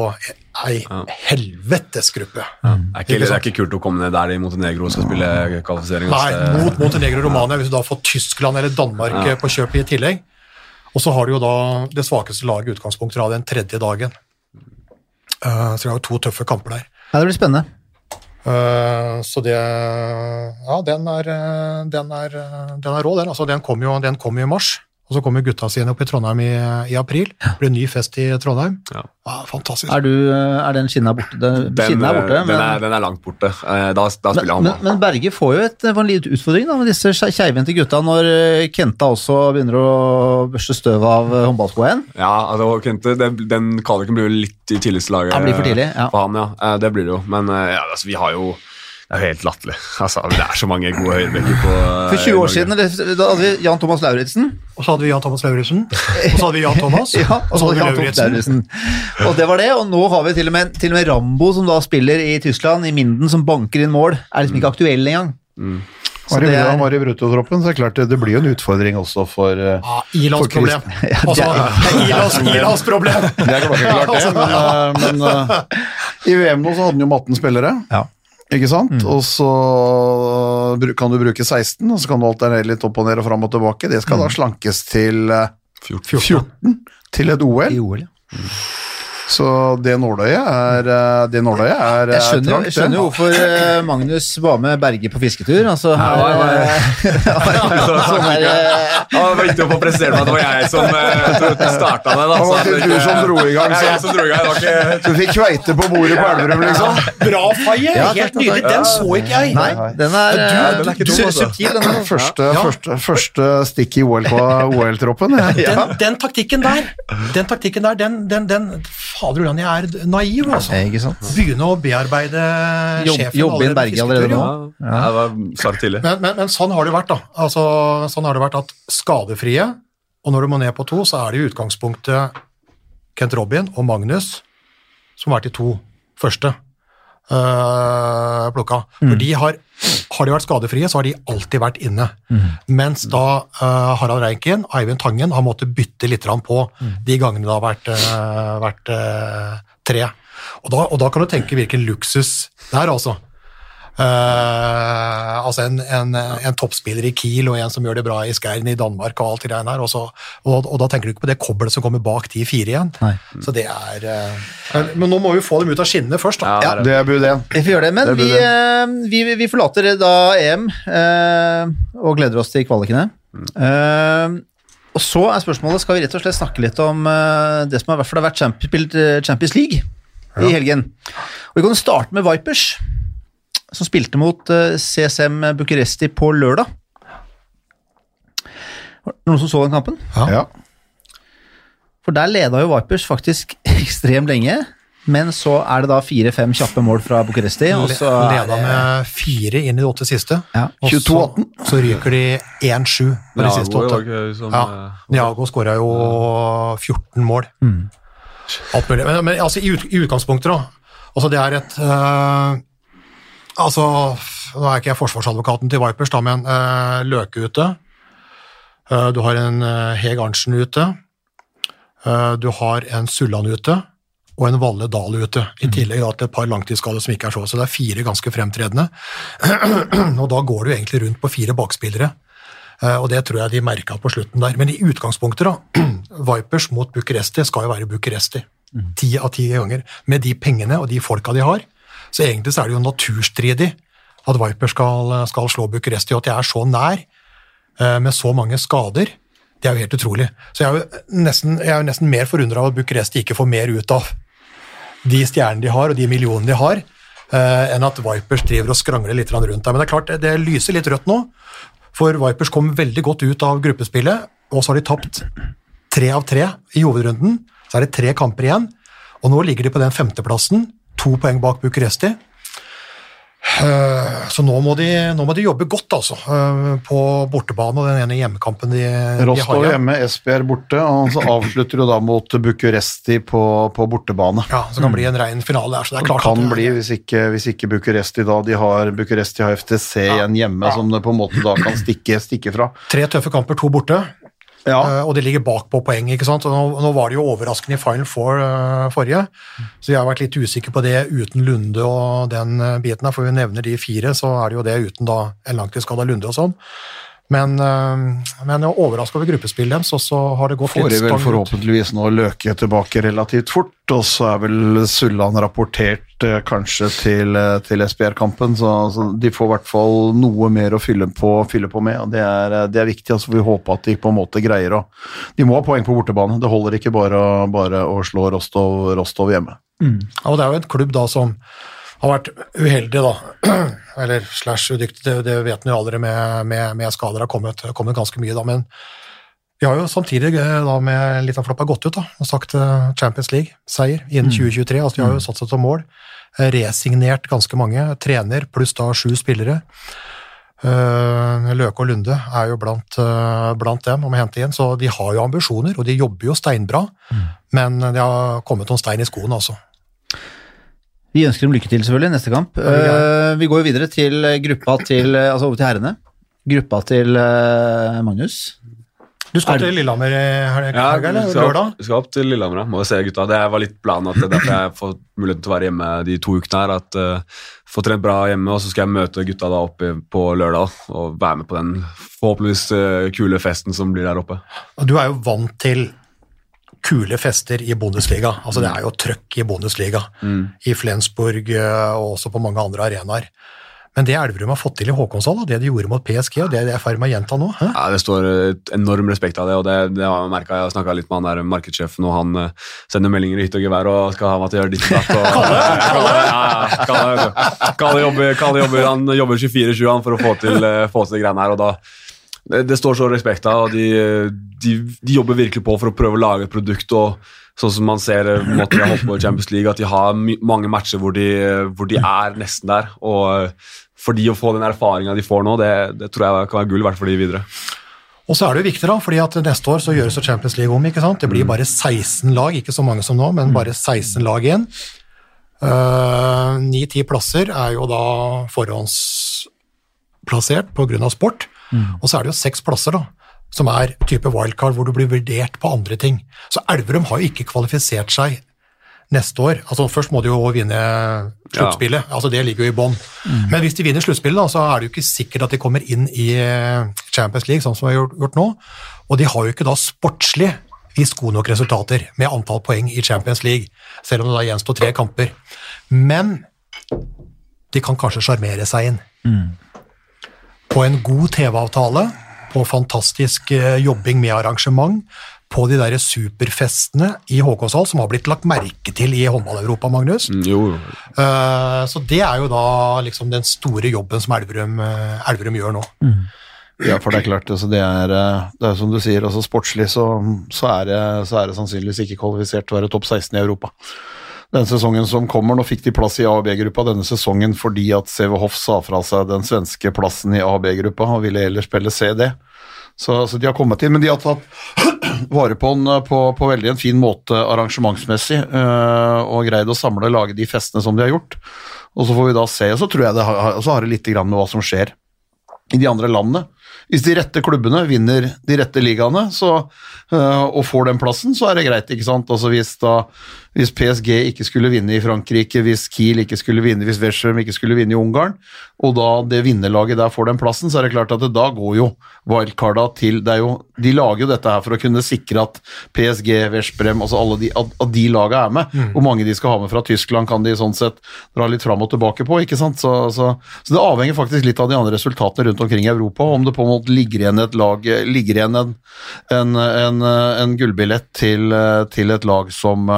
C: ei helvetes gruppe.
E: Det er ikke, det er ikke kult å komme ned der i Montenegro og skal spille kvalifisering.
C: Nei, mot Montenegro og Romania, hvis du da får Tyskland eller Danmark
E: Ja.
C: eh, på kjøp i tillegg. Og så har du jo da det svakeste laget i utgangspunktet av den tredje dagen. Uh, så vi har jo to tøffe kamper der.
B: Ja, det blir spennende.
C: Uh, så det Ja, den er, eh, den er, den er rå, den. Altså, den kom jo, den kom jo i mars. Og så kommer gutta sine opp i Trondheim i, i april. Det blir ny fest i Trondheim.
E: Ja.
C: Ah, fantastisk.
B: Er, du, er den skinna borte? Den,
E: Den,
B: er borte,
E: eh,
B: men,
E: den, er, den er langt borte. Eh, Da, da spiller
B: men,
E: han
B: men,
E: ball.
B: men Berge får jo et, en liten utfordring da, med disse keivhendte gutta når eh, Kenta også begynner å børste støv av eh, håndballskoa igjen.
E: Ja, altså, Kente, den, den kvaliken blir jo litt i tillitslaget
B: Ja, blir for tidlig, ja.
E: for han, ja. Eh, Det blir det jo. Men eh, ja, altså, vi har jo Det er jo helt latterlig. Altså, det er så mange gode høyrebekker på eh,
B: For 20 år siden da hadde vi Jan Thomas Lauritzen.
C: Og så hadde vi Jan Thomas Lauritzen. Og så hadde vi Jan Thomas.
B: Ja, og så hadde vi Jan Thomas Lauritzen. Og det var det, og nå har vi til og, med, til og med Rambo, som da spiller i Tyskland, i Minden, som banker inn mål. Er liksom ikke aktuell engang. Mm.
D: Var det han var i bruttotroppen, så er det klart det, det blir jo en utfordring også for
C: ah, Ilans
D: for
C: problem. Altså, Ilans, Ilans problem.
D: Det er klokkeklart, det, men, eh, men uh, i VM nå så hadde han jo 18 spillere.
B: Ja.
D: Ikke sant? Og så kan du bruke 16, og så kan du alternere litt opp og ned og fram og tilbake. Det skal da slankes til 14. 14 til et OL.
B: I OL, ja.
D: Så det nåløyet er, eh, det nåløyet er
B: Jeg skjønner,
D: trangt,
B: jeg skjønner jo hvorfor eh, Magnus var med Berge på fisketur. Altså, her, eh, eh,
E: Ja, det var viktig å få presisere meg at det var jeg som starta det. Da,
D: Det var du som dro i gang, så-
E: jeg som dro i gang. Ikke
D: Du fikk kveite på bordet på Elverum, liksom.
C: Bra, Faye!
B: Ja,
C: Helt nydelig. Den så ikke jeg.
B: Nei, den er,
C: Du-
E: den er ikke dum, altså.
B: subtil. Den.
D: Første,
C: Ja.
D: første, første stikk i OL-troppen. ja.
C: Den, den taktikken der, den taktikken der, den, den, den Fader hvordan jeg er naiv, altså.
B: Ikke sant?
C: Begynne å bearbeide
B: Jobb-
C: sjefen
B: jobbe inn
C: allerede på
B: Berge allerede nå.
C: ja.
E: Ja, det var tidlig.
C: Men, men, men sånn har det vært, da. Altså, sånn har det vært at skadefrie, og når du må ned på to, så er det i utgangspunktet Kent Robin og Magnus som har vært de to første uh, plukka. For de har, har de vært skadefrie, så har de alltid vært inne. Mens da uh, Harald Reinken og Eivind Tangen har måttet bytte litt på på de gangene det har vært, uh, vært uh, tre. Og da, og da kan du tenke hvilken luksus det er, altså. Eh, altså en, en, en toppspiller i Kiel og en som gjør det bra i Skeiren i Danmark og alt det greiene her. Og, så, og, og da tenker du ikke på det kobbelet som kommer bak de fire igjen.
B: Nei.
C: Så det er uh, men, nå må vi få dem ut av skinnene først, da.
E: Ja, det er det.
D: Det bud én.
B: Vi får gjøre det, men
D: Det
B: vi, eh, vi, vi forlater da EM eh, og gleder oss til kvalikene. Eh, og så er spørsmålet, skal vi rett og slett snakke litt om det som har, vært Champions, Champions League i helgen. Og vi kan starte med Vipers, som spilte mot eh, CSM Bucuresti på lørdag. Var det Noen som så den kampen?
D: Ja.
B: For der leda jo Vipers faktisk ekstremt lenge, men så er det da fire-fem kjappe mål fra Bucuresti. Og så
C: Leda med fire inn i de åtte siste.
B: Ja.
C: Og så, så ryker de 1-7 på de
E: Ja,
C: siste åtte.
E: Liksom,
C: Ja.
E: eh,
C: Niago skåra jo 14 mål. Alt mulig. Men, men altså, i, ut, i utgangspunktet, da. Altså, det er et øh, Altså, nå er ikke jeg forsvarsadvokaten til Vipers, da, men uh, Løke ute. Uh, du har en uh, Heg Arntzen ute. Uh, du har en Sulland ute. Og en Valle Dahl ute. I tillegg da, til et par langtidsskader som ikke er så. Så det er fire ganske fremtredende. og da går du egentlig rundt på fire bakspillere. Og det tror jeg de merka på slutten der. Men i utgangspunktet, da. Vipers mot Bucuresti skal jo være Bucuresti. Ti av ti ganger. Med de pengene og de folka de har. Så egentlig så er det jo naturstridig at Vipers skal, skal slå Bucuresti, og at de er så nær eh, med så mange skader. Det er jo helt utrolig. Så jeg er jo nesten, jeg er jo nesten mer forundra over at Bucuresti ikke får mer ut av de stjernene de har, og de millionene de har, eh, enn at Vipers driver og skrangler litt rundt der. Men det er klart, det lyser litt rødt nå, for Vipers kom veldig godt ut av gruppespillet, og så har de tapt tre av tre i hovedrunden. Så er det tre kamper igjen, og nå ligger de på den femteplassen, to poeng bak Bucuresti. Eh, Så nå må, de, nå må de jobbe godt, altså, eh, på bortebane og den ene hjemmekampen de, de
D: Rostov
C: har igjen.
D: hjemme, Esbjerg borte, og så avslutter du da mot Bucuresti på, på bortebane.
C: Ja, så det kan bli en rein finale der. så det er
D: Det
C: klart
D: kan
C: at det
D: bli, hvis ikke, hvis ikke Bucuresti da de har Bucuresti har FTC igjen hjemme, som det på en måte da kan stikke, stikke fra.
C: Tre tøffe kamper, to borte.
D: Ja,
C: Eh, og de ligger bakpå poeng. ikke sant? Og nå, nå var det jo overraskende i Final Four uh, forrige, så jeg har vært litt usikker på det uten Lunde og den eh, biten. her, For vi nevner de fire, så er det jo det uten da en langtidsskada Lunde og sånn. Men, eh, men jeg er overraska over gruppespillet deres, og så har det gått
D: får vel
C: stang ut.
D: forhåpentligvis nå Løke tilbake relativt fort, og så er vel Sulland rapportert eh, kanskje til, eh, til SBR-kampen, så, så de får i hvert fall noe mer å fylle på, fylle på med, og det er, det er viktig. altså Vi håper at de på en måte greier å De må ha poeng på bortebane, det holder ikke bare, bare å slå Rostov, Rostov hjemme.
C: Mm. og det er jo en klubb da som har vært uheldig, da. Eller slash udyktig, det, det vet jo aldri med, med, med skader har kommet, kommet ganske mye, da. Men vi har jo samtidig eh, da med litt av floppa gått ut da, og sagt eh, Champions League-seier innen 2023. altså De har jo satt seg som mål. eh, Resignert ganske mange. Trener pluss da sju spillere. Løke og Lunde er jo blant, blant dem om å hente inn, så de har jo ambisjoner, og de jobber jo steinbra. Men det har kommet noen stein i skoene, altså.
B: Vi ønsker dem lykke til, selvfølgelig, neste kamp.
C: vi
B: Eh, vi går jo videre til gruppa til, eh, altså over til herrene. gruppa til uh, Magnus.
C: Du skal til Lillehammer i helga,
E: Ja,
C: eller lørdag?
E: skal opp til Lillehammer, ja. Må jo se gutta. Det var litt planen at det er derfor jeg får muligheten til å være hjemme de to ukene her. At uh, Få trent bra hjemme, og så skal jeg møte gutta da oppe på lørdag og være med på den forhåpentligvis uh, kule festen som blir der oppe.
C: Og Du er jo vant til kule fester i Bundesliga. Altså Det er jo trøkk i Bundesliga. I Flensburg eh, og også på mange andre arenaer. Men det Elverum har fått til i Håkonshall, og det de gjorde mot PSG, og det de er i ferd med å gjenta nå hæ?
E: Ja, Det står enorm respekt av det, og det, det har jeg merket. Jeg snakka litt med han der markedssjefen, og han eh, sender meldinger i hytte og gevær og skal ha meg til å gjøre ditt og datt.
C: Kalle?
E: Jobber, jobber, han jobber 24-7 han for å få til, eh, få til greiene her, og da det, står så respekt av, og de, de, de jobber virkelig på for å prøve å lage et produkt. og Sånn som man ser eh, måten de har holdt på i Champions League, at de har mange matcher hvor de, hvor de er nesten der. og eh, For de å få den erfaringa de får nå, det, det tror jeg kan være gull verdt for de videre.
C: Og så er det jo viktig, da, fordi at neste år så gjøres Champions League om. ikke sant? Det blir bare 16 lag, ikke så mange som nå, men bare 16 lag igjen. Ni-ti plasser er jo da forhåndsplassert pga. sport, og så er det jo seks plasser da, som er type wildcard, hvor du blir vurdert på andre ting. Så Elverum har jo ikke kvalifisert seg neste år. Altså Først må de jo vinne sluttspillet, altså det ligger jo i bånn. Men hvis de vinner sluttspillet, da, så er det jo ikke sikkert at de kommer inn i eh, Champions League, sånn som vi har gjort, nå. Og de har jo ikke da sportslig vist gode nok resultater med antall poeng i Champions League, selv om det da gjenstår tre kamper. Men de kan kanskje sjarmere seg inn. På en god TV-avtale, på fantastisk eh, jobbing med arrangement, på de der superfestene i Håkonshall, som har blitt lagt merke til i håndball-Europa, Magnus.
E: Mm, Jo, jo.
C: Eh, Så det er jo da liksom den store jobben som Elverum, eh, Elverum gjør nå.
D: Ja, for det er klart, altså det, er, det er som du sier, altså sportslig så, så, er det, så er det sannsynligvis ikke kvalifisert til å være topp 16 i Europa. Den sesongen som kommer, nå fikk de plass i A- og B-gruppa denne sesongen fordi at CV Hoff sa fra seg den svenske plassen i A- og B-gruppa og ville heller spille CD. Så, så de har kommet inn, men de har tatt vare på den eh, på, på veldig en fin måte arrangementsmessig øh, og greid å samle og lage de festene som de har gjort. Og så får vi da se, og så tror jeg det har, så har det litt med hva som skjer i de andre landene. Hvis de rette klubbene vinner de rette ligaene så, øh, og får den plassen, så er det greit. ikke sant? Altså Hvis, da, hvis PSG ikke skulle vinne i Frankrike, hvis Kiel ikke skulle vinne, hvis Westham ikke skulle vinne i Ungarn, og da det vinnerlaget der får den plassen, så er det klart at det, da går jo wildcarda til det er jo, De lager jo dette her for å kunne sikre at PSG, Veszprem, altså alle de, at, at de laga er med. Hvor mange de skal ha med fra Tyskland, kan de sånn sett dra litt fram og tilbake på. ikke sant? Så, så, så det avhenger faktisk litt av de andre resultatene rundt omkring i Europa, om det på en måte ligger igjen et lag, ligger igjen en, en, en, en gullbillett til, til et lag som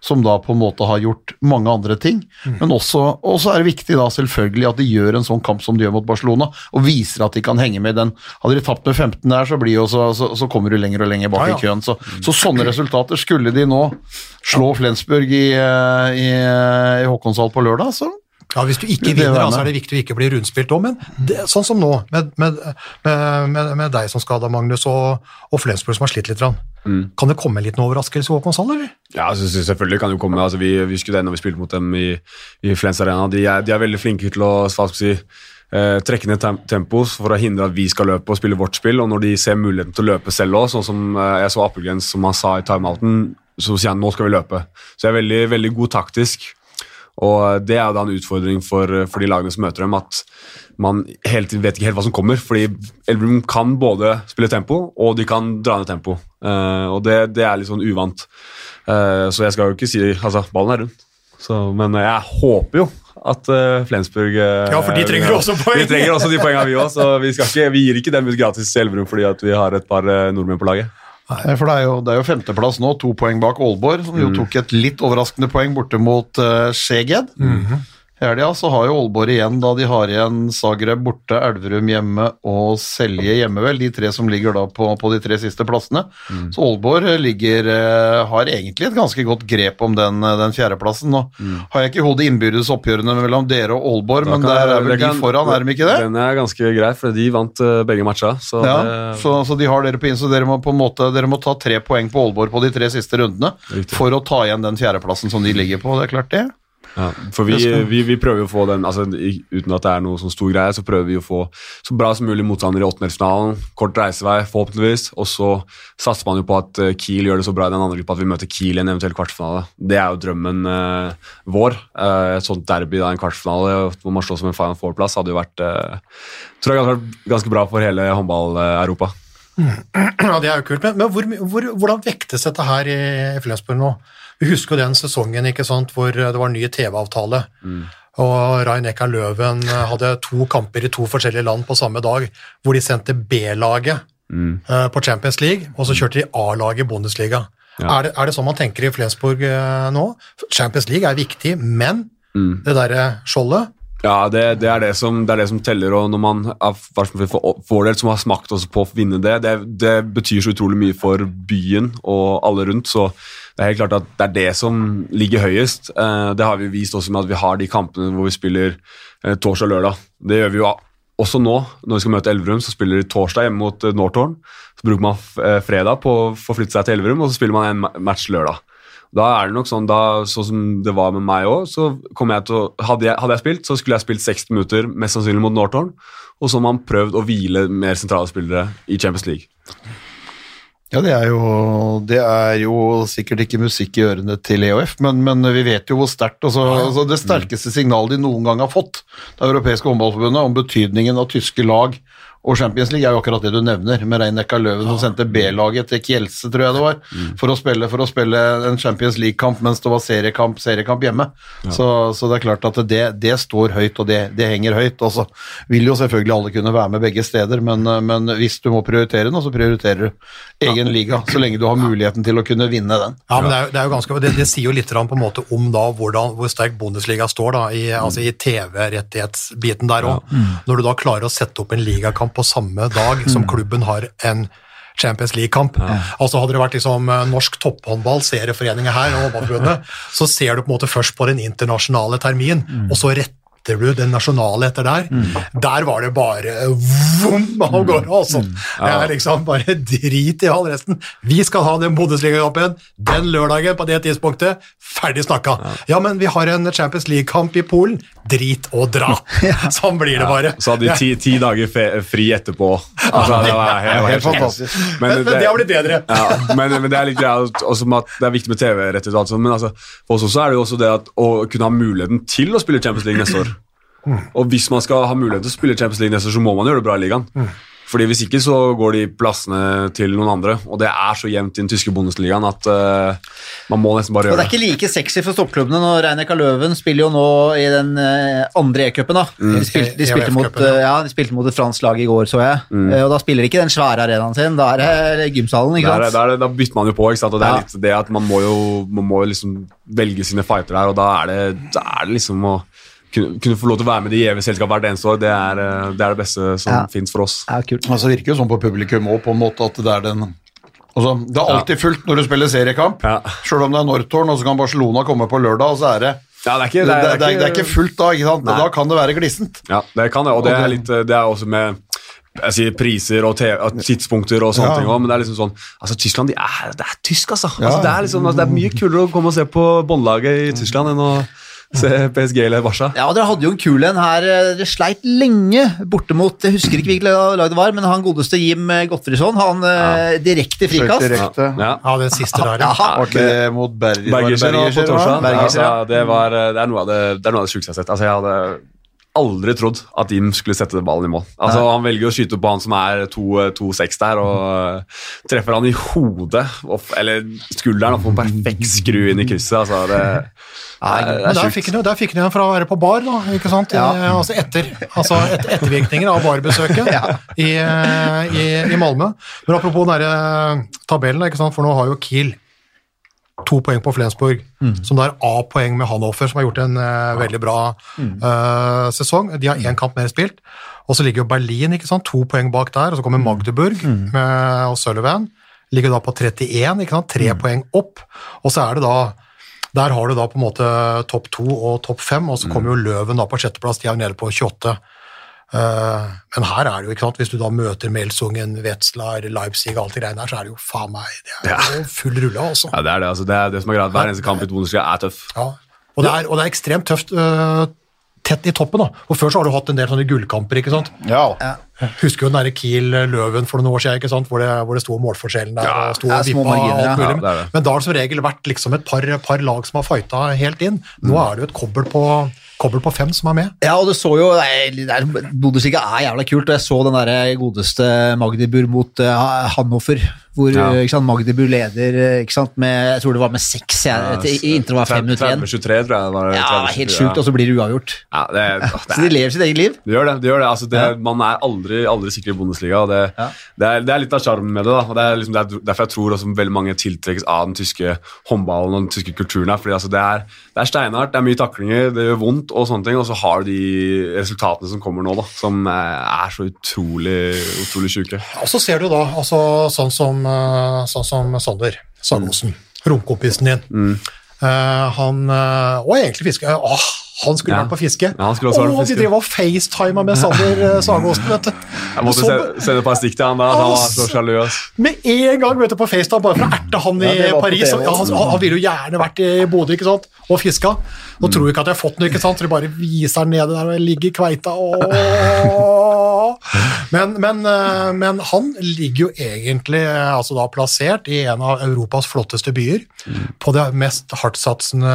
D: som da på en måte har gjort mange andre ting. Men også, også er det viktig da selvfølgelig at de gjør en sånn kamp som de gjør mot Barcelona, og viser at de kan henge med den. Hadde de tapt med 15 der, så, blir jo, så, så, så kommer du lenger og lenger bak
C: Ja, ja.
D: i køen. Så, så sånne resultater skulle de nå slå Flensburg i, eh, i, i Håkonshall på lørdag, så
C: Ja, Hvis du ikke vinner, så
D: med.
C: er det viktig å ikke bli rundspilt òg, men det, sånn som nå, med, med, med, med, deg som skada, Magnus, og, og Flensburg som har slitt litt. Mm. Kan det komme en liten overraskelse i Sand? eller?
E: Ja, altså, selvfølgelig kan det komme. Altså, vi, vi skulle det når vi spilte mot dem i, i Flens Arena. De er, de er veldig flinke til å si, eh, trekke ned tempo for å hindre at vi skal løpe og spille vårt spill. Og når de ser muligheten til å løpe selv òg, sånn som eh, jeg så Appelgrens som han sa i timeouten, så sier han nå skal vi løpe. Så jeg er veldig, veldig god taktisk. Og det er da en utfordring for, for de lagene som møter dem, at man hele tiden vet ikke helt hva som kommer. Fordi Elverum kan både spille tempo, og de kan dra ned tempo. Uh, og det, det er litt sånn uvant. Uh, så jeg skal jo ikke si Altså, ballen er rund. Så, men jeg håper jo at uh, Flensburg uh,
C: Ja, for de trenger også poeng.
E: De trenger også de poengene, vi òg. Så vi, skal ikke, vi gir ikke dem ut gratis til Elverum fordi at vi har et par eh, nordmenn på laget.
D: Nei, For det er, jo, det er jo femteplass nå, to poeng bak Aalborg, som jo tok et litt overraskende poeng borte mot uh, Skjeged. I helga så har jo Aalborg igjen, da de har igjen Zagreb borte, Elverum hjemme og Selje hjemme, vel. De tre som ligger da på, på de tre siste plassene. Så Aalborg ligger, eh, har egentlig et ganske godt grep om den, eh, den fjerdeplassen. Nå har jeg ikke hodet innbyrdes oppgjørene mellom dere og Aalborg, men der er vel
E: det
D: de
E: kan-
D: foran, er de ikke det?
E: Den er ganske grei, for de vant eh, begge matcha. Så
D: Ja,
E: det,
D: så, så de har dere på inn, så dere må på en måte Dere må ta tre poeng på Aalborg på de tre siste rundene
E: Riktig.
D: for å ta igjen den fjerdeplassen som de ligger på. Det er klart, det.
E: Ja, for vi, vi, vi prøver jo å få den altså, Uten at det er noe sånn stor greie, så prøver vi å få så bra som mulig motstander i åttendelsfinalen. Kort reisevei, forhåpentligvis. Og så satser man jo på at eh, Kiel gjør det så bra i den andre gruppa at vi møter Kiel i en eventuell kvartfinale. Det er jo drømmen eh, vår. Eh, et sånt derby da, en kvartfinale hvor man slår som en Final Four-plass, hadde jo vært eh, tror jeg hadde vært ganske bra for hele håndball-Europa.
C: Ja, det er jo kult. Men, men hvor, hvor, hvordan vektes dette her i Flensburg nå? Vi husker den sesongen ikke sant, hvor det var ny TV-avtale. Og Rain Eka Løven hadde to kamper i to forskjellige land på samme dag, hvor de sendte B-laget eh, på Champions League, og så kjørte de A-laget i Bundesliga.
E: Ja.
C: Er, det, er det sånn man tenker i Flensburg uh, nå? Champions League er viktig, men det derre skjoldet
E: Ja, det, det, er det, som, det er det som teller, og når man er for vår del som har smakt også på å vinne det, det, det betyr så utrolig mye for byen og alle rundt, så det er helt klart at det er det som ligger høyest. Eh, Det har vi vist også med at vi har de kampene hvor vi spiller eh, torsdag og lørdag. Det gjør vi jo også nå, når vi skal møte Elverum, så spiller de torsdag hjemme mot eh, Northorn. Så bruker man fredag på å forflytte seg til Elverum, og så spiller man en match lørdag. Da er det nok sånn, da, sånn som det var med meg òg, så kom jeg til å hadde jeg, hadde jeg spilt, så skulle jeg spilt 60 minutter, mest sannsynlig mot Northorn, og så har man prøvd å hvile mer sentrale spillere i Champions League.
D: Ja, det er, jo, det er jo sikkert ikke musikk i ørene til EOF, men, men vi vet jo hvor sterkt altså, altså Det sterkeste signalet de noen gang har fått, det europeiske håndballforbundet, om betydningen av tyske lag og Champions League, er jo akkurat det du nevner, med Rein-Ekka Løven som sendte B-laget til Kielse, tror jeg det var, for, å spille, for å spille en Champions League-kamp mens det var seriekamp, seriekamp hjemme. Så, så det er klart at det, det står høyt, og det, det henger høyt. Og så vil jo selvfølgelig alle kunne være med begge steder, men, men hvis du må prioritere nå, så prioriterer du egen liga, så lenge du har muligheten til å kunne vinne den.
C: Ja, men det, er, jo- det, er jo ganske, det, det sier jo litt på en måte om da hvordan, hvor sterk Bundesliga står da, i, altså i TV-rettighetsbiten der òg. Når du da klarer å sette opp en ligakamp på samme dag som klubben har en Champions League-kamp. Altså Hadde det vært liksom eh, norsk topphåndball, serieforeninga her, og så ser du på en måte først på den internasjonale termin, og så retter du den nasjonale etter der. Der var det bare vom av gårde, altså. Det er liksom bare drit i all resten. Vi skal ha den Bundesliga-kampen den lørdagen på det tidspunktet. Ferdig snakka. Ja, men vi har en Champions League-kamp i Polen. Drit og dra. Sånn blir det bare.
E: Så hadde de ti, ti dager fri etterpå. Altså, det var helt,
D: Helt fantastisk.
C: Men, men det har blitt bedre.
E: Ja, men, men det er litt greia også med at det er viktig med TV, rett og alt sånt, Men altså, for oss også er det jo også det at å kunne ha muligheten til å spille Champions League neste år. Og hvis man skal ha mulighet til å spille Champions League neste år, så må man gjøre det bra i ligaen. Fordi Hvis ikke så går de plassene til noen andre, og det er så jevnt i den tyske Bundesligaen at uh, man må nesten bare
B: Og det
E: gjøre
B: er ikke like sexy for stoppklubbene når Reinek Løven spiller jo nå i den eh, andre E-cupen. da. De, spilte, de, spilte mot,
C: EF-cupen, ja.
B: eh, de spilte mot et fransk lag i går, så jeg.
E: Mm.
B: Eh, Og da spiller de ikke den svære arenaen sin, da er det gymsalen. ikke
E: Der,
B: sant?
E: der, da bytter man jo på, ikke sant? og det er
B: Ja.
E: litt det at man må jo man må liksom velge sine fighter der, og da er det, da er det liksom å kunne, kunne få lov til å være med i gjeve selskap hvert eneste år, det er, eh, det er det beste som
B: Ja.
E: finnes for oss.
B: Ja, kult.
D: Altså, det virker jo sånn på publikum òg, på en måte, at det er den altså, Det er alltid fullt når du spiller seriekamp,
E: Ja.
D: sjøl om det er Northorn, og så kan Barcelona komme på lørdag, og så er det
E: Ja, det er ikke,
D: det, det, det, er, det er ikke fullt da, ikke sant?
E: Nei.
D: Da kan det være glissent.
E: Ja, det kan det, og det er, litt, det er også med jeg sier priser og tidspunkter og sånne
D: Ja.
E: ting også, men det er liksom sånn altså Tyskland de er, det er tysk, altså.
D: Ja.
E: altså det, er liksom, altså, det er mye kulere å komme og se på båndlaget i Tyskland enn å PSG eller Barca.
B: Ja, Dere hadde jo en kul en her. eh, Dere sleit lenge borte mot Jeg husker ikke hvilket lag det var, men han godeste Jim Godfrisson, Gottfridsson. Han ja. direkte frikast.
D: direkte.
E: Ja.
C: Ja, den siste der, ja.
B: Ja,
D: Var det mot Berger? det
E: Bergersen på
D: Bergersen,
E: torsdag.
B: Ja,
E: altså, det, var, det er noe av det, det, er noe av det sjukeste jeg har sett. Altså, jeg hadde aldri trodd at Jim skulle sette ballen i mål. Altså, Han velger å skyte på han som er 2-6 der, og øh, treffer han i hodet, eller skulderen, og får en perfekt skru inn i krysset. Altså, det, det, er- det
C: Men
E: er
C: der
E: sjukt.
C: fikk, han, der fikk han igjen fra å være på bar, da, ikke sant? I,
B: Ja.
C: altså etter, altså et, ettervirkninger av barbesøket i, eh, i, i Malmö. Men apropos den der, eh, tabellen, for nå har jo Kiel to poeng på Flensburg, som da er A-poeng med Hanover, som har gjort en uh, veldig bra uh, sesong. De har én kamp mer spilt. Og så ligger jo Berlin ikke sant? to poeng bak der, og så kommer Magdeburg med, og Sullivan. Ligger da på 31, ikke sant? tre poeng opp. Og så er det da der har du da på en måte topp to og topp fem, og så kommer jo Løven da på sjetteplass, de er nede på 28. Eh, men her er det jo, ikke sant, hvis du da møter Melsungen, Wetzlar, Leipzig og alt det greiene der, så er det jo faen meg det er jo full rulle, altså.
E: Ja, det er det. Altså, det er det som er greit. Hver eneste kamp i Bundesliga er tøff.
C: Ja. Og det er, og det er ekstremt tøft uh, tett i toppen. da. Og Før så har du hatt en del sånne gullkamper. ikke sant?
D: Ja.
C: Husker jo den der Kiel-Løven for noen år siden, ikke sant? Hvor, det, hvor det sto målforskjellen der.
E: Ja,
C: og sto
B: ja,
C: og
B: små
C: vippa
B: marginer,
C: alt
B: ja.
C: mulig.
E: Ja, det det.
C: Men da har det som regel vært liksom et par, par lag som har fighta helt inn. Nå
B: Mm.
C: er det jo et kobbel på, kobbel på fem som er med.
B: Ja, og du så jo Bundesliga er jævla kult, og jeg så den der godeste Magdeburg mot uh, Hannover, hvor
E: Ja.
B: ikke sant, Magdeburg leder eh, ikke sant, med Jeg tror det var med seks, i intervall fem minutter igjen.
E: 30-23, tror jeg. det Var,
B: Ja,
E: 30-23,
B: helt sjukt, og så blir det uavgjort.
E: ja, det, det
B: Så de
E: er,
B: lever sitt eget liv.
E: det gjør det. De gjør det. Altså, det
B: Ja.
E: Man er aldri, aldri sikker i Bundesliga. og Det,
B: Ja.
E: det, er, det er litt av sjarmen med det. da, og det er liksom, det er derfor jeg tror også veldig mange tiltrekkes av den tyske håndballen og den tyske kulturen. her, fordi altså, Det er, det er steinhardt, det er mye taklinger, det gjør vondt, og sånne ting, og så har du de resultatene som kommer nå, da, som eh, er så utrolig, utrolig sjuke.
C: Og så ser du da altså, sånn som, sånn som Sander Sagosen, romkompisen din. Eh, han øh, Og egentlig fiske. Åh, han skulle
E: Ja.
C: vært på fiske.
E: Ja, han på fiske.
C: De drev og facetima med Sander Sagosen, vet du.
E: Jeg måtte
C: Så-
E: sende et par stikk til han da. Han var så sjalu.
C: Med en gang vet du, på FaceTime, bare for å erte han
B: Ja,
C: i Paris.
B: TV
C: Ja, han, han ville jo gjerne vært i Bodø ikke sant? og fiska. Nå tror jeg ikke at jeg har fått noe, ikke sant? så de bare viser den nede der og ligger i kveita. Men, men, eh, men han ligger jo egentlig eh, altså da plassert i en av Europas flotteste byer, på det mest hardtsatsende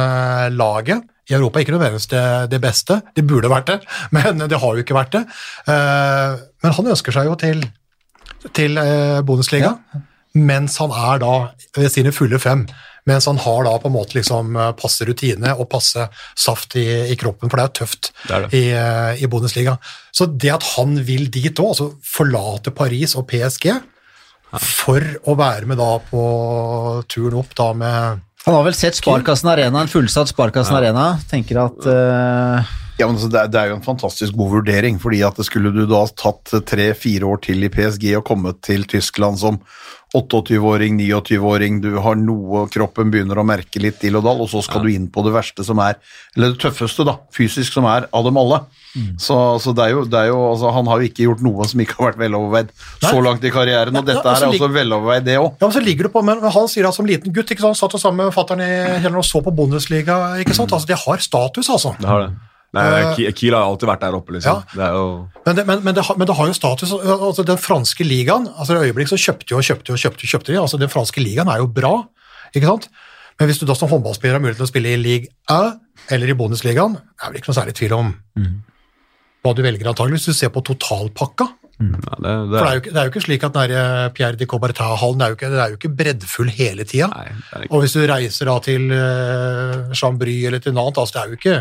C: laget. I Europa ikke nødvendigvis det, det beste, det burde vært det, men det har jo ikke vært det. Eh, Men han ønsker seg jo til til eh, ja. mens han er da ved sine fulle fem. Mens han har da på en måte liksom eh, passe rutine og passe saft i, i kroppen, for det er tøft
E: Det er det.
C: I, i Bundesliga. Så det at han vil dit òg, altså forlate Paris og PSG for å være med da på turen opp da med
B: Han har vel sett Sparkassen Arena, en fullsatt Sparkassen Arena. Tenker at eh,
D: Ja, men altså, det, er, det er jo en fantastisk god vurdering, fordi at det skulle du da tatt tre-fire år til i PSG og kommet til Tyskland som 28-åring, 29-åring, du har noe, kroppen begynner å merke litt til og dall, og så skal du inn på det verste som er, eller det tøffeste da, fysisk som er av dem alle. Så, så det er jo, det er jo altså, han har jo ikke gjort noe som ikke har vært veloverveid så langt i karrieren, og
C: Nei,
D: dette
C: altså,
D: er også veloverveid det også.
C: Ja, men så ligger du på, men Han sier at som liten gutt ikke sant, satt jo sammen med fatter'n og så på Bundesliga. ikke sant, altså Det har status, altså.
E: Det har det. Nei,
C: Eh,
E: Kiel har alltid vært der oppe, liksom.
C: Ja.
E: Det jo
C: Men det, men, men, det har, men det har jo status. altså Den franske ligaen altså I øyeblikk så kjøpte og kjøpte og kjøpte, kjøpte de. altså Den franske ligaen er jo bra, ikke sant? Men hvis du da som håndballspiller har mulighet til å spille i Ligue A eller i bonusligaen, er vel ikke noe særlig tvil om hva du velger, antagelig, hvis du ser på totalpakka.
E: ja, det,
C: For det er jo ikke, det er jo ikke slik at den eh, Pierre de Coubertin-hallen er er jo ikke breddfull hele tida. Og hvis du reiser da til uh, Chambry eller til Nantes, altså det er jo ikke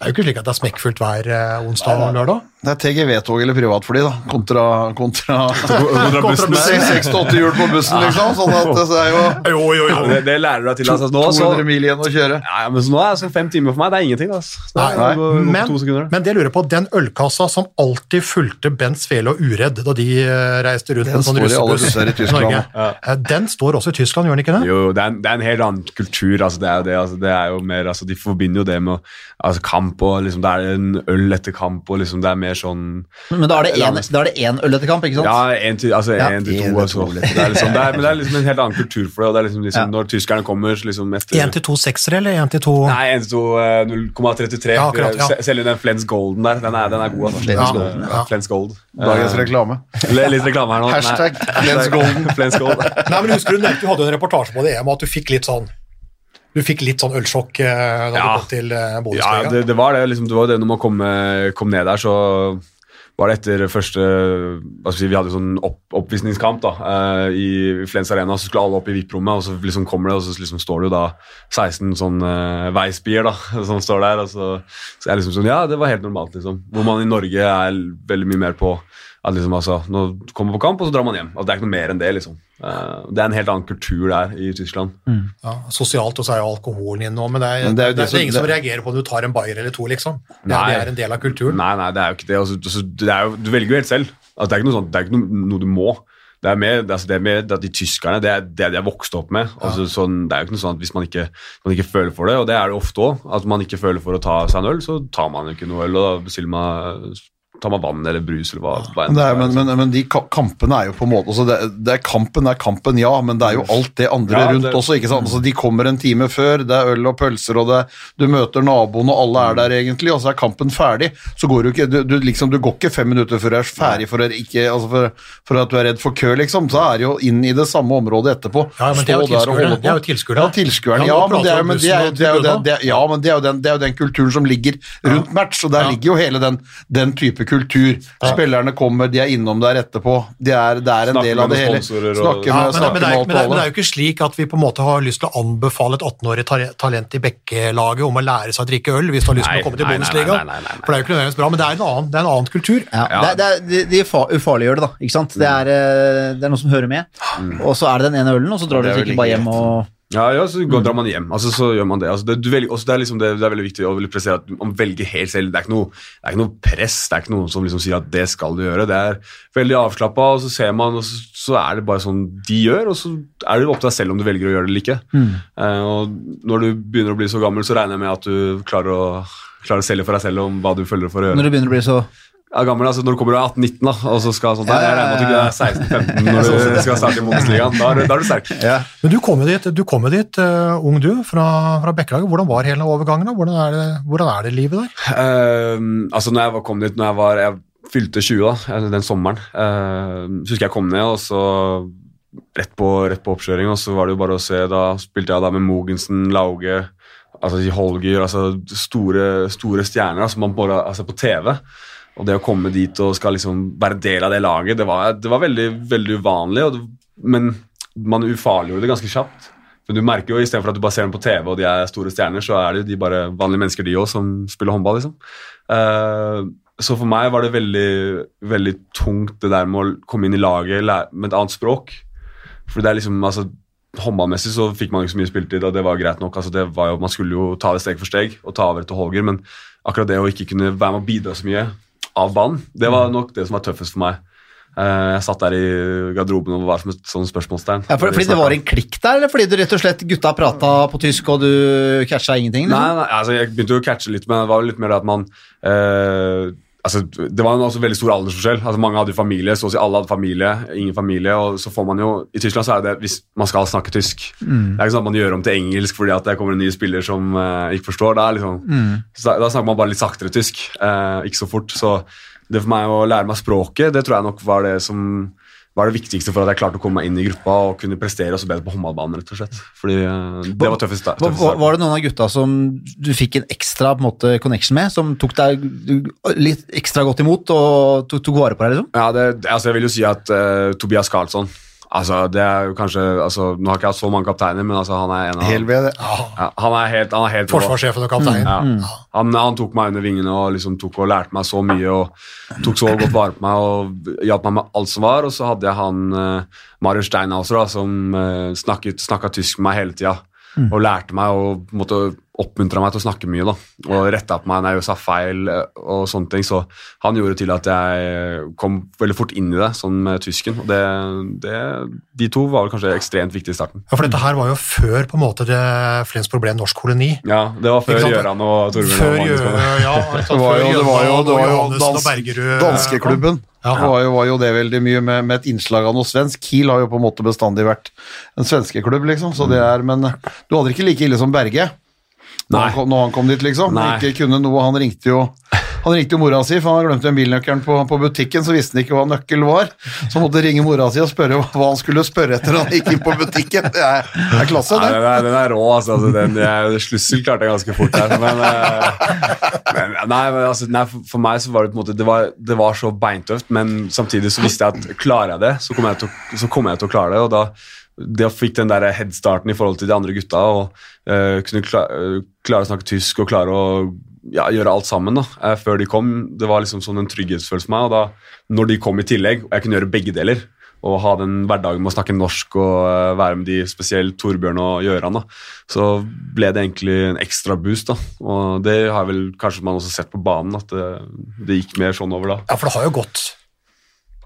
C: det er jo ikke slik at det er smekkfullt hver eh, onsdag og lørdag.
D: Det er TGV-tog eller privatfly da, kontra, kontra,
E: Kontra bussen.
D: seks til åtte hjul på bussen, liksom, sånn at det er jo
C: Jo, jo,
E: jo. det, det lærer du deg til. Altså, nå, så,
D: 200 mil igjen å kjøre.
E: ja, ja, men så nå er det sånn fem timer for meg. Det er ingenting. Altså. Det er,
C: Nei,
E: på
C: men, men det lurer jeg på, den ølkassa som alltid fulgte Bent Svele og Uredd da de eh, reiste rundt
D: Den
C: sånn
D: står i alle busser i Tyskland.
C: Norge, eh, den står også i Tyskland, gjør den ikke det?
E: Jo, det er, en, det er en helt annen kultur. Altså, det, er jo det, altså, det er jo mer, altså, de forbinder jo det med altså, kamp, og liksom, det er en øl etter kamp, og liksom, det er mer sånn
B: Men da er det én- da er det én øl etter kamp, ikke sant?
E: Ja, én til, altså,
B: Ja,
E: en til
D: en
E: to. Altså.
D: to,
E: Det er liksom, det er, men det er liksom en helt annen kultur for det. og det er liksom, liksom,
B: Ja.
E: Når tyskerne kommer så liksom etter
C: Én til to seksere, eller én til to
E: Nei, 1 til 2, eh, 0,33.
C: Ja, akkurat, ja.
E: Se- Selv den Flens Golden der, den er, den er god. Altså.
B: Flens
E: Ja,
B: Golden,
C: ja.
E: Flens Gold.
D: Dagens
E: Eh,
D: reklame.
E: Litt litt reklame her nå.
D: Hashtag Flens Golden.
E: Flens Gold.
C: Nei, men husker Du nevnte du hadde jo en reportasje på det EM, at du fikk litt sånn du fikk litt sånn ølsjokk eh, da
E: Ja.
C: du kom til eh,
E: Ja, det, det var det. Liksom, det var det når man kom, eh, kom ned der, så var det etter første si, Vi hadde sånn opp, oppvisningskamp da, i Flens Arena, så skulle alle opp i VIP-rommet, og så liksom kommer det, og så liksom står det jo da 16 sånn uh, veisbier da, som står der. Og så, så er liksom sånn Ja, det var helt normalt, liksom. Hvor man i Norge er veldig mye mer på at liksom altså, Nå kommer man på kamp, og så drar man hjem. Altså, det er ikke noe mer enn det, liksom. Eh, det er en helt annen kultur der i Tyskland.
C: Ja, sosialt, også er jo alkoholen inne nå, men det er,
D: Men
C: det
D: det
C: er,
D: er jo det
C: det er ingen
D: som-
C: som reagerer på om du tar en bayer eller to, liksom. Det, er-
E: Nei.
C: det er en del av kulturen.
E: Nei, nei, det er jo ikke det. Altså, altså, det er jo, du velger jo helt selv. Altså, det er ikke noe, sånt, det er ikke noe, noe du må. Det er mer, det er, altså, det er mer at de tyskerne, det er det de er vokst opp med. Altså, sånn, det er jo ikke noe sånn at hvis man ikke, man ikke føler for det, og det er det ofte òg, at man ikke føler for å ta seg en øl, så tar man jo ikke noe øl, og da bestiller man tar man vann eller brus eller hva. hva enn
D: det er,
E: det
D: men,
E: er.
D: men, men de kampene er jo på en måte altså det, det er Kampen er kampen, ja, men det er jo alt det andre
E: Ja,
D: rundt
E: det-
D: også. ikke sant? Altså, de kommer en time før, det er øl og pølser, og det, du møter naboen, og alle er der egentlig, og så er kampen ferdig. Så går du ikke du, du, liksom, du går ikke fem minutter før du er ferdig for, ikke, altså for, for at du er redd for kø, liksom. Så er det jo inn i det samme området etterpå.
C: Ja, men det er jo er tilskuere.
D: Ja, tilskuerne.
C: Ja,
D: Ja, men det er, men det er,
C: bussen og
D: det er jo den, det er, ja, men det er, jo den, det er den kulturen som ligger rundt match, og der
C: Ja.
D: ligger jo hele den, den type kultur. Spillerne kommer, de er innom der etterpå. De er, det er en
E: Snakker
D: del av det hele. Snakker med,
C: men, men, det er,
D: alt
C: men, det er, men det er jo ikke slik at vi på en måte har lyst til å anbefale et 18-årig talent i Bekkelaget om å lære seg å drikke øl hvis du har lyst til å komme til Bundesliga. For det er jo ikke nødvendigvis bra, men det er en annen, det er en annen kultur.
B: Ja,
E: Ja.
B: Det, er- det er, de, de fa- ufarliggjør det, da. ikke sant? Det er, eh, det er noe som hører med. Og så er det den ene ølen, og så drar du
D: er
B: sikkert bare hjem og
E: Ja, ja, så går, drar man hjem. Altså, så gjør man det. Altså, det, velger, også, det, er liksom det, det er veldig viktig å prestere at man velger helt selv. Det er ikke noe, det er ikke noe press, det er ikke noen som liksom sier at det skal du gjøre. Det er veldig avslappa, og så ser man, og så, så er det bare sånn de gjør, og så er det opp til deg selv om du velger å gjøre det eller ikke. Eh, og når du begynner å bli så gammel, så regner jeg med at du klarer å, klarer å selge for deg selv om hva du føler for å gjøre.
B: Når du begynner å bli så
E: Ja, gammel, altså Når du kommer og er 18-19, da, og så skal sånn, der, jeg regner med at du ikke er 16-15 når du skal starte i Bundesligaen. Da, du- da er du sterk.
B: ja.
C: Men du kom jo dit, du kom jo dit uh, ung du, fra, fra Bekkelaget. Hvordan var hele overgangen? da? Hvordan er det, hvordan er det livet der?
E: Uh, altså når jeg kom dit når jeg var Jeg fylte 20 da, eh, den sommeren. uh, så husker jeg kom ned, og så rett på, rett på oppkjøring, og så var det jo bare å se Da spilte jeg da med Mogensen, Lauge, altså Holger altså Store, store stjerner da, som man bare har sett på TV. Og det å komme dit og skal liksom være del av det laget, det var, det var veldig, veldig uvanlig. Det, men man ufarliggjorde det ganske kjapt. Men du merker jo, Istedenfor at du bare ser dem på TV og de er store stjerner, så er det jo de bare vanlige mennesker, de òg, som spiller håndball. liksom. Uh, så for meg var det veldig, veldig tungt det der med å komme inn i laget med et annet språk. For det er liksom, altså, Håndballmessig så fikk man ikke så mye spilletid, og det var greit nok. altså det var jo, Man skulle jo ta det steg for steg og ta over til Holger, men akkurat det å ikke kunne være med og bidra så mye av banen, det var nok det som var tøffest for meg. Eh, jeg satt der i garderoben og var som et sånn spørsmålstegn.
B: Ja, for, fordi det var en klikk der, eller fordi du rett og slett gutta prata på tysk, og du catcha ingenting?
E: Nei,
B: Liksom?
E: nei, altså jeg begynte jo å catche litt, men det var jo litt mer det at man eh, altså, Det var en også veldig stor aldersforskjell. Altså, mange hadde jo familie, så å si alle hadde familie, ingen familie. og så får man jo, I Tyskland så er det hvis man skal snakke tysk. Det er ikke sånn at man gjør om til engelsk fordi at det kommer en ny spiller som uh, ikke forstår. Da, liksom, så, da snakker man bare litt saktere tysk, uh, ikke så fort. Så det for meg å lære meg språket, det tror jeg nok var det som var det viktigste for at jeg klarte å komme meg inn i gruppa og kunne prestere også bedre på håndballbanen. rett og slett. Fordi eh, det var tøffest. tøffest
B: var, var det noen av gutta som du fikk en ekstra på en måte, connection med, som tok deg litt ekstra godt imot og tok, tok vare på deg? liksom?
E: Ja, det, altså jeg vil jo si at uh, Tobias Karlsson altså det er jo kanskje, altså Nå har ikke jeg hatt så mange kapteiner, men altså han er en av
D: Helvete.
E: ja, Han er helt, han er helt.
C: Forsvarssjefen og kapteinen.
E: Ja. Han, han tok meg under vingene og liksom tok og lærte meg så mye og tok så godt vare på meg og hjalp meg med alt som var. Og så hadde jeg han uh, Marius Steinhauser da, som uh, snakket, snakka tysk med meg hele tida. Og lærte meg og på en måte oppmuntra meg til å snakke mye. da, Og retta på meg når jeg sa feil eh, og sånne ting. Så han gjorde til at jeg kom veldig fort inn i det, sånn med tysken. Og det, det, de to var vel kanskje ekstremt viktige i starten.
C: Ja, for dette her var jo før på en måte det Flensborg ble en norsk koloni.
E: Ja, Det var før
C: Gjøran?
E: Gøran og Torbjørn.
C: Før ja,
D: Det var jo, det var jo, det var jo dans, danskeklubben.
C: Ja.
D: Det var jo, var jo det veldig mye med, med et innslag av noe svensk. Kiel har jo på en måte bestandig vært en svenskeklubb, liksom. Så det er, men du hadde det ikke like ille som Berge når, han kom, når han kom dit, liksom.
E: Nei.
D: Ikke kunne noe. Han ringte jo han ringte jo mora si, for han glemte glemt bilnøkkelen på, på butikken, så visste han ikke hva nøkkel var. Så han måtte ringe mora si og spørre hva han skulle spørre etter han gikk inn på butikken. Det er, det er klasse, det.
E: den, er, den er rå, altså. altså den, jeg, slussel klarte jeg ganske fort her. Men, eh, men, nei, men altså, nei, for, for meg så var det på en måte Det var, det var så beintøft, men samtidig så visste jeg at klarer jeg det, så kommer jeg til, å- så kommer jeg til å klare det. og da det å fikk den der headstarten i forhold til de andre gutta og uh, kunne kla, eh, klare å snakke tysk og klare å ja, gjøre alt sammen da, eh, før de kom, det var liksom sånn en trygghetsfølelse for meg. og da, Når de kom i tillegg, og jeg kunne gjøre begge deler, og ha den hverdagen med å snakke norsk og uh, være med de, spesielt Torbjørn og Gjøran, da, så ble det egentlig en ekstra boost. da, og Det har vel kanskje man også sett på banen, at det, det gikk mer sånn over da.
C: Ja, for det har jo gått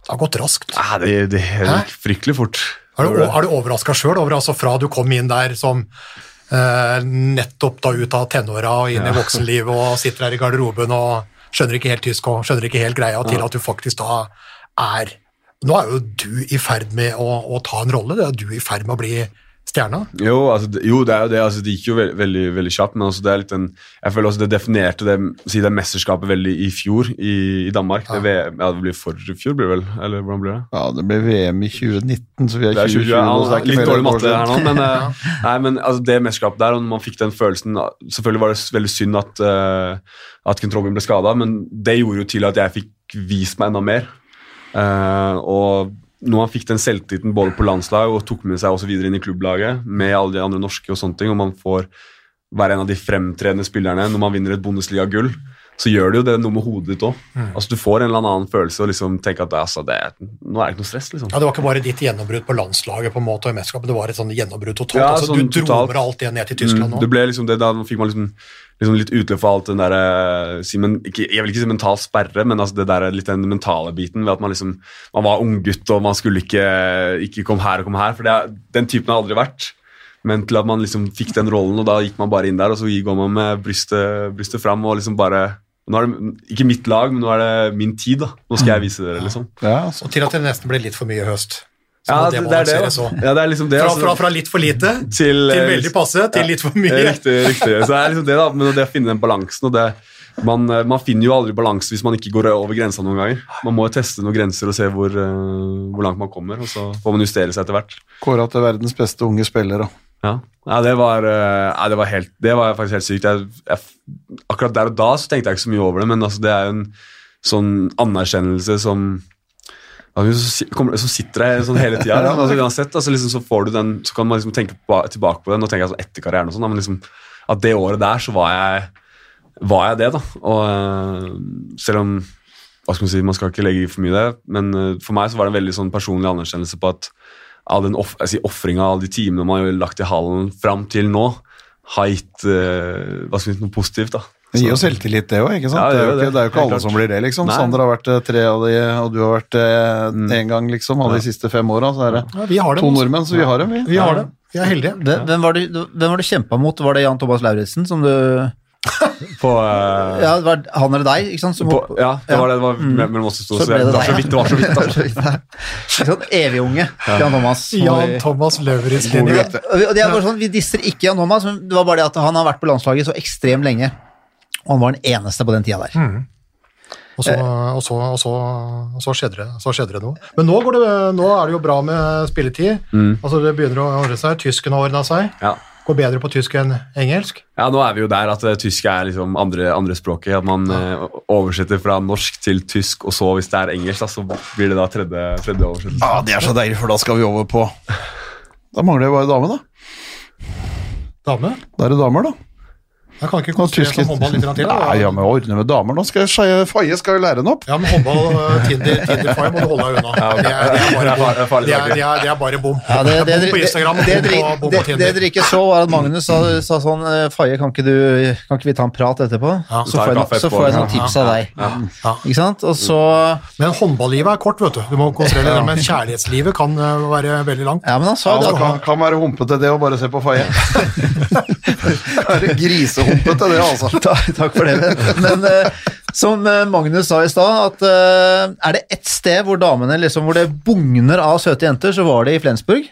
C: Det har gått raskt.
E: Ja, det, det gikk fryktelig fort.
C: Er du, er du overraska sjøl over altså fra du kom inn der som eh, nettopp da ut av tenåra og inn i voksenlivet og sitter her i garderoben og skjønner ikke helt tysk og skjønner ikke helt greia, til at du faktisk da er Nå er jo du i ferd med å, å ta en rolle, det er du i ferd med å bli stjerna.
E: Jo, altså, det- jo, det er jo det. Altså, det gikk jo veldig, veldig, veldig kjapt, men altså, det er litt en, jeg føler også det definerte det, si det mesterskapet veldig i fjor i, i Danmark. Det, VM, ja, det blir for fjor, blir det vel? Eller hvordan blir det?
D: Ja, det ble VM i 2019, så vi er
E: er
D: 2020
E: 2020,
D: nå, så det er ikke
E: litt dårlig matte her nå, men, eh, nei, men altså, det mesterskapet der, og når man fikk den følelsen Selvfølgelig var det veldig synd at, uh, at Kent Robin ble skada, men det gjorde jo til at jeg fikk vist meg enda mer. Uh, og når man fikk den selvtilliten både på landslag og tok med seg også videre inn i klubblaget med alle de andre norske og sånne ting, og man får være en av de fremtredende spillerne når man vinner et Bundesliga-gull, så gjør det jo det noe med hodet ditt òg. Altså, du får en eller annen følelse og liksom tenker at altså, det nå er det ikke noe stress. liksom.
C: Ja, Det var ikke bare ditt gjennombrudd på landslaget på en måte, og i mesterskapet, det var et sånn gjennombrudd totalt.
E: Ja,
C: altså,
E: sånn
C: du dro
E: totalt.
C: med alt det ned til Tyskland
E: Mm,
C: nå.
E: det ble liksom det, Da fikk man liksom, liksom litt utløp for alt den der, eh, si, Jeg vil ikke si mental sperre, men altså det der, litt den mentale biten ved at man liksom Man var unggutt og man skulle ikke, ikke komme her og komme her. For det, den typen har aldri vært. Men til at man liksom fikk den rollen, og da gikk man bare inn der, og så går man med brystet, brystet fram og liksom bare nå er det Ikke mitt lag, men nå er det min tid. da. Nå skal jeg vise dere, liksom.
D: Ja, altså.
C: Og til at det nesten ble litt for mye høst. Så
E: Ja, det,
C: det
E: det er det.
C: balanseres
E: Ja, det er liksom det.
C: Fra,
E: altså.
C: fra, fra litt for lite
E: til,
C: til veldig passe til litt for mye.
E: Riktig, riktig. Så det er liksom det da, men det å finne den balansen, og det, man, eh, man finner jo aldri balanse hvis man ikke går over grensa noen ganger. Man må jo teste noen grenser og se hvor, eh, hvor langt man kommer, og så får man justere seg etter hvert.
D: Kåra til verdens beste unge spiller.
E: Ja, ja det, var, eh, nei, det, var helt, det var faktisk helt sykt. Jeg, jeg, akkurat der og da så tenkte jeg ikke så mye over det, men altså, det er jo en sånn anerkjennelse som altså, kommer- som sitter der sånn hele tida. altså, uansett, altså, liksom, så, får du den, så kan man liksom tenke på, tilbake på den og tenke altså, etter karrieren og sånn, men liksom, at det året der så var jeg, var jeg det, da. Og eh, selv om hva skal Man si, man skal ikke legge i for mye i det, men eh, for meg så var det en veldig sånn personlig anerkjennelse på at all den off, jeg sier, offringa, alle de timene man har lagt i hallen fram til nå, har gitt uh, hva skal vi si, noe positivt. da.
D: Det gir jo selvtillit, det òg.
E: Ja,
D: det,
E: det
D: er jo ikke,
E: det.
D: det er jo ikke alle
E: klart.
D: som blir det, liksom.
E: Nei.
D: Sander har vært eh, tre av de, og du har vært én gang, liksom. Av de siste fem åra. Så er det
C: Ja, vi har dem.
D: to nordmenn, så vi har dem, vi.
C: Vi har det. Vi er heldige.
B: Hvem, hvem var det du kjempa mot? Var det Jan Thomas Lauritzen som du
E: På, uh,
B: Ja, det var han eller deg, ikke sant? Som
E: på, ja, det var det. Det var mm. mellom oss to, så, det var
B: deg.
E: så vidt. Det var så vidt, da.
B: Ikke sant? Evig unge Jan Thomas.
C: Jan Thomas
D: God
C: linje.
B: Og det er bare sånn, Vi disser ikke Jan Thomas, men det var bare det at han har vært på landslaget så ekstremt lenge. Og han var den eneste på den tida der.
C: Og så, og, så, og, så, og så, skjedde det, så skjedde det noe. Men nå, går det, nå er det jo bra med spilletid. Altså Det begynner å ordne seg. Tysken har ordna seg.
E: Ja.
C: Går bedre på tysk enn engelsk.
E: Ja, nå er vi jo der at eh, tysk er liksom andre, andre språket. At man eh, oversetter fra norsk til tysk, og så hvis det er engelsk, da, så blir det da tredje, tredje oversettelse.
D: Ja, Det er så deilig, for da skal vi over på Da mangler det bare dame, da.
C: Dame.
D: Da er det damer, da.
C: Jeg kan ikke
D: Og
C: konsentrere meg om håndball litt til.
D: Nei, ja, men ordne med damer. Nå skal jeg Faye skal jo lære henne opp.
C: Ja, men håndball, uh, Tinder, Tinder-fire må du holde deg unna. Det er, det er bare bom.
E: det er
C: Det er, det er, bare bom.
B: Ja, det, det,
C: bom på Instagram,
B: det, det,
C: bom på, Tinder.
B: det, dere ikke så, var at Magnus sa, sa sånn eh, Faye, kan kan ikke vi ta en prat etterpå?
C: Ja,
B: så, får jeg, så får jeg noen tips av deg.
C: Ja.
B: Ikke sant? Og så
C: Men håndballivet er kort, vet du. Du må konsentrere deg, men kjærlighetslivet kan uh, være veldig langt.
B: Ja, men han sa
D: Ja,
B: det.
D: kan, kan være humpete, det å bare se på Faye. er grisehumpete, det, altså?
B: Ta, takk for det. Men uh, som eh, Magnus sa i stad, at uh, er det ett sted hvor damene liksom, hvor det bugner av søte jenter, så var det i Flensburg.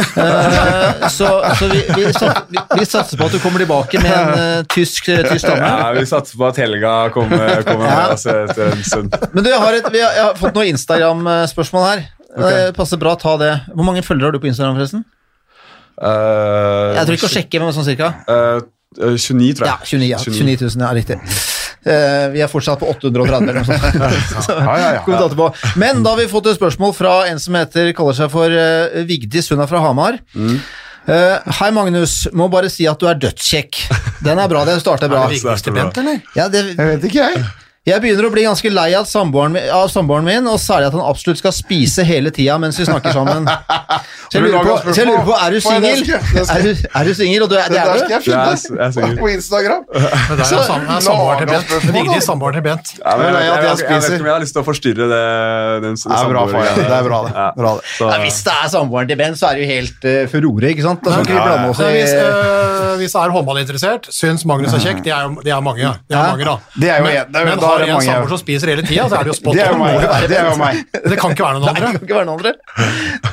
B: Uh, så så vi, vi, vi, vi satser på at du kommer tilbake med en tysk, tysk dame.
E: Ja, vi satser på at Helga kommer, kommer
B: Ja.
E: med oss etter en stund.
B: Men du, jeg har, et, vi har, jeg har fått noen Instagram-spørsmål her. Det passer bra å ta det. Hvor mange følgere har du på Instagram, forresten?
E: Uh,
B: Jeg tror ikke å sjekke, men sånn cirka.
E: Uh, 29, tror
B: Ja, 29, ja. 29 000, ja, riktig. Uh, vi er fortsatt på 830 eller noe sånt. Men da har vi fått et spørsmål fra en som heter, kaller seg for uh, Vigdis, hun er fra Hamar. Eh, Hei, Magnus. Må bare si at du er dødskjekk. Den er bra. Den starter bra.
C: Er det viktigste Bent, eller?
B: Ja, det,
D: Jeg vet ikke, jeg.
B: Jeg begynner å bli ganske lei av samboeren, min, av samboeren min, og særlig at han absolutt skal spise hele tida mens vi snakker sammen. Så jeg lurer på, så jeg lurer på er du singel?
D: skal- skal-
B: Er du, er du singel? Og du er,
D: Det
B: er
D: skal
B: du?
D: jeg finne
E: Jeg sikker.
D: på Instagram.
C: Det der er, sam, er samboeren til Bent. Vigdis samboeren til Bent.
E: Jeg, vet ikke om jeg har lyst til å forstyrre det, den
D: Det er bra. Det er bra, det.
E: Ja.
D: Bra, det.
E: Så,
B: Ja, hvis det er samboeren til Bent, så er det jo helt uh, furore, ikke sant? Da skal ikke vi
D: Ja, ja,
B: blande oss
C: Så hvis, øh, hvis er håndballinteressert, syns Magnus er kjekk, det er, jo- det er mange. Det er
B: Ja.
C: mange da.
D: Det er jo
C: men, har en samboer som spiser hele tida, så er det jo spot
D: Det er jo
C: on.
D: meg. Det er jo meg.
C: Det kan ikke være noen
B: Nei, det
C: andre.
B: kan ikke være noen andre.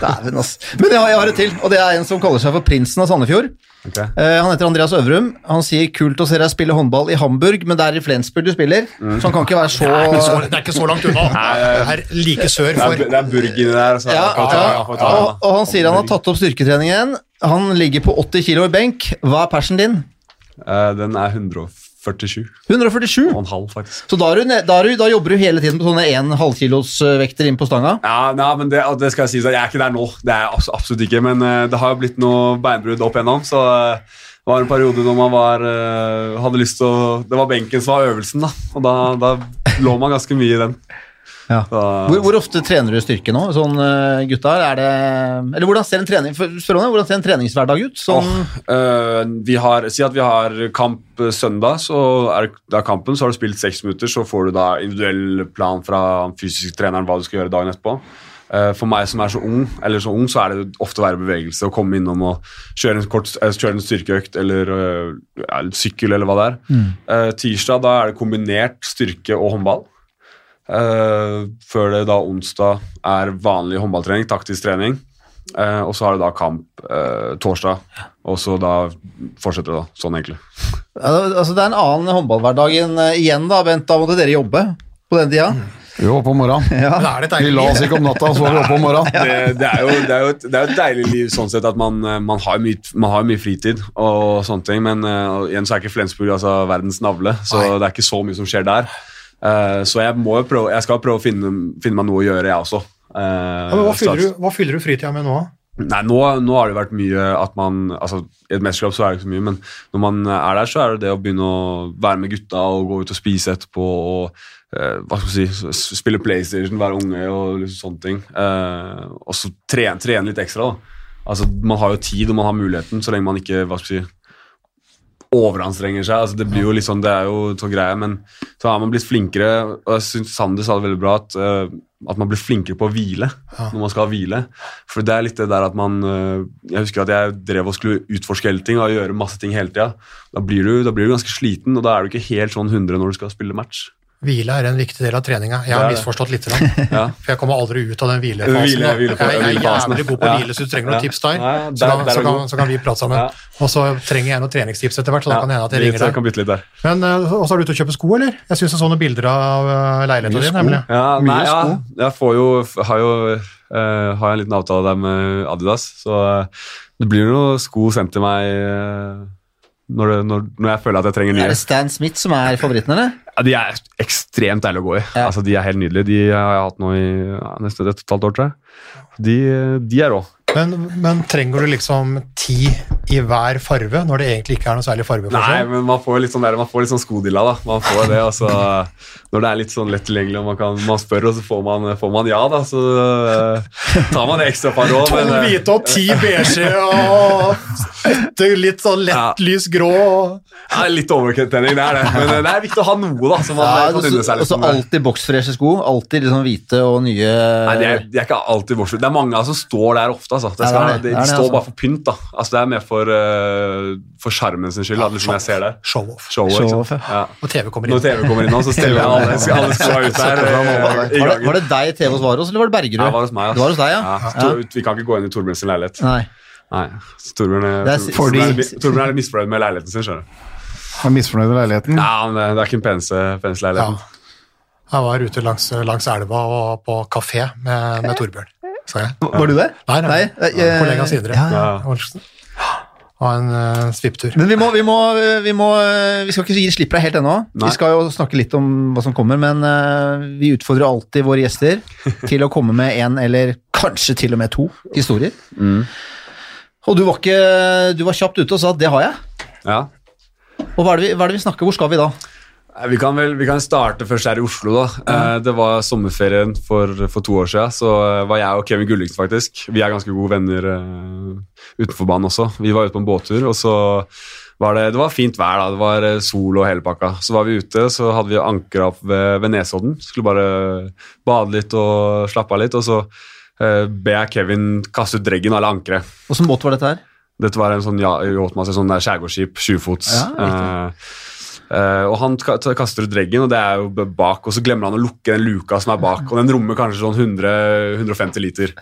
B: Dæven, ass. Men jeg har, jeg har et til, og det er en som kaller seg for Prinsen av Sandefjord.
E: Okay.
B: Uh, han heter Andreas Øvrum. Han sier 'kult å se deg spille håndball i Hamburg', men det er i Flensburg du spiller, så han kan ikke være så
C: Men så, det er ikke så langt unna. Det er like sør
E: Det er,
C: for
E: det er burg inni der. Så
B: ja,
E: ta-
B: ja,
E: ta den,
B: og, og han sier han har tatt opp styrketreningen. Han ligger på 80 kilo i benk. Hva er persen din?
E: Eh, Den er 147
B: 147.
E: og en halv, faktisk.
B: Så da, du, da, du, da jobber du hele tiden på sånne 1 halvkilosvekter inn på stanga?
E: Ja, nei, men det, det skal jeg si, så jeg er ikke der nå. Det er jeg absolutt ikke. Men eh, det har jo blitt noe beinbrudd opp igjennom, så eh, det var en periode når man var, eh, hadde lyst til å Det var benken som var øvelsen, da. Og da, da lå man ganske mye i den.
B: Ja. Hvor, hvor ofte trener du styrke nå, sånn uh, gutta? Er det Eller hvordan ser en trening spør om hvordan ser en treningshverdag ut? Sånn,
E: oh, eh, vi har, Si at vi har kamp eh, søndag, så er det, kampen, så har du spilt seks minutter, så får du da individuell plan fra fysisk treneren hva du skal gjøre dagen etterpå. Eh, for meg som er så ung, eller så ung, så er det ofte å være i bevegelse og komme innom og kjøre en, kort, eh, kjøre en styrkeøkt eller eh, ja, sykkel eller hva det er. Eh, tirsdag da er det kombinert styrke og håndball. Eh, før det da onsdag er vanlig håndballtrening, taktisk trening. Uh, og så har det da kamp uh, torsdag, og så da fortsetter det da, sånn egentlig.
B: Ja, altså det er en annen håndballhverdag enn igjen, da, Bent. Da måtte dere jobbe på den tida.
D: håper om morgenen.
B: Ja.
C: Da er det et
D: Vi la oss ikke om natta, så var vi oppe om morgenen.
E: Det, det, er jo, det, er jo et, det er jo et deilig liv sånn sett at man, man, har, mye, man har mye fritid og sånne ting, men igjen så er ikke Flensburg altså, verdens navle, så
C: Nei.
E: det er ikke så mye som skjer der. Eh, så jeg, må prøve, jeg skal prøve å finne, finne meg noe å gjøre, jeg også. Eh,
C: Ja, men hva, fyller du, hva fyller du fritida med nå?
E: Nei, nå, nå har det vært mye at man altså I et mesterskap så er det ikke så mye, men når man er der, så er det det å begynne å være med gutta og gå ut og spise etterpå og eh, hva skal si, spille PlayStation, være unge og liksom sånne ting. Eh, og så trene, trene litt ekstra, da. Altså, man har jo tid og man har muligheten, så lenge man ikke hva skal vi si, overanstrenger seg. Altså, det blir jo litt sånn, det er jo så greie, men så har man blitt flinkere, og jeg synes Sander sa det veldig bra, at, uh, at man blir flinkere på å hvile når man skal hvile. For det er litt det der at man uh, Jeg husker at jeg drev og skulle utforske hele ting og gjøre masse ting hele tida. Da, blir du- da blir du ganske sliten, og da er du ikke helt sånn 100 når du skal spille match.
C: Hvile er en viktig del av treninga. Jeg har misforstått litt.
E: Ja.
C: For jeg kommer aldri ut av den hvilefasen.
E: Hvile- hvile,
C: jeg, jeg er jævlig god på å hvile, så du trenger noen tips der.
E: Ja, ja,
C: så, kan,
E: der er
C: så, kan, så kan vi prate sammen. Og så trenger jeg noen treningstips etter hvert, så da kan det hende at jeg ringer deg.
E: der.
C: Men uh, også er du ute og kjøper sko, eller? Jeg syns jeg så noen bilder av uh, leiligheten din, nemlig.
E: Ja, nei, ja, jeg får jo, har jo uh, har en liten avtale der med Adidas, så uh, det blir noen sko sendt til meg eh, når, det, når, når jeg føler at jeg trenger nye.
B: Er det Stan Smith som er favoritten, eller?
E: Ja, de er ekstremt deilige å gå i.
B: Ja.
E: Altså, de er helt nydelige. De har jeg hatt nå i ja, nesten et halvt år, tror jeg. De, de er rå.
C: Men, men trenger du liksom ti i hver farve, når det egentlig ikke er noe særlig
E: Nei, men man får litt sånn, der, man får litt sånn skodilla, da. Man får det, og så Når det er litt sånn lett tilgjengelig, og man, kan, man spør, og så får man, får man ja, da, så eh, tar man det ekstra par råd. To eh,
C: hvite og ti beige og litt sånn lett
E: Ja.
C: lys grå. og-
E: Ja, litt overtenning, det er det. Men eh, det er viktig å ha noe, da. Som man
B: Ja,
E: kan unne seg
B: og
E: litt.
B: så alltid boksfreshe sko. Alltid liksom hvite og nye
E: Nei, de er, de er ikke alltid boksfreshe. Det er mange som som står der ofte. Altså. Det
B: Ja,
E: skal,
B: det det.
E: de, de
B: det,
E: står
B: altså.
E: bare for pynt. da. Altså, det er mer for, uh, for skjermen sin skyld, Ja, liksom jeg ser det.
C: Show-off.
B: Show Show
E: sant? Ja.
C: Når TV kommer
E: Når. TV kommer inn nå, så stiller jeg alle, alle skoa ut der. eh,
B: var det, var det deg TV hos Varos, eller var det Bergerud?
E: Ja, det var hos meg.
B: Det var hos deg, ja.
E: Ja, Tor- Vi kan ikke gå inn i Torbjørn sin leilighet.
B: Nei.
E: Nei, Torbjørn er,
B: er
E: Torbjørn, er, litt- misfornøyd med leiligheten sin. skjønner du.
D: Er misfornøyd med leiligheten.
E: Ja, men det, det er ikke den peneste, peneste
C: Ja.
E: leiligheten.
C: Jeg var ute langs, langs elva og på kafé med, med Torbjørn. Så jeg.
B: Var du det?
C: Nei, nei, nei.
B: eh,
C: Kollega Sindre.
B: Ja, ja.
E: Ja.
C: Og en uh, svipptur.
B: Men vi må, vi, må, vi må Vi skal ikke gi slipp deg helt ennå.
E: Nei.
B: Vi skal jo snakke litt om hva som kommer, men uh, vi utfordrer alltid våre gjester til å komme med en eller kanskje til og med to historier.
E: Mm.
B: Og du var, ikke, du var kjapt ute og sa at det har jeg.
E: Ja.
B: Og hva er det vi, hva er det vi snakker Hvor skal vi da?
E: Vi kan vel vi kan starte først her i Oslo. da. Mm. Det var sommerferien for, for to år siden. Så eh, var jeg og Kevin Gulliksen faktisk. Vi er ganske gode venner eh, utenfor banen også. Vi var ute på en båttur, og så var det, det var fint vær. da. Det var sol og hele pakka. Så var vi ute, så hadde vi ankra opp ved, ved Nesodden. Skulle bare bade litt og slappe av litt. Og så eh, ber jeg Kevin kaste ut dreggen og alle ankeret.
B: Åssen båt var dette her?
E: Dette var en sånn ja, yachtmaster, sånn skjærgårdsskip, sjufots.
B: Ja, riktig.
E: eh, Eh, og han kaster ut dreggen, og det er jo bak, og så glemmer han å lukke den luka som er bak, og den rommer kanskje sånn 100, 150 liter.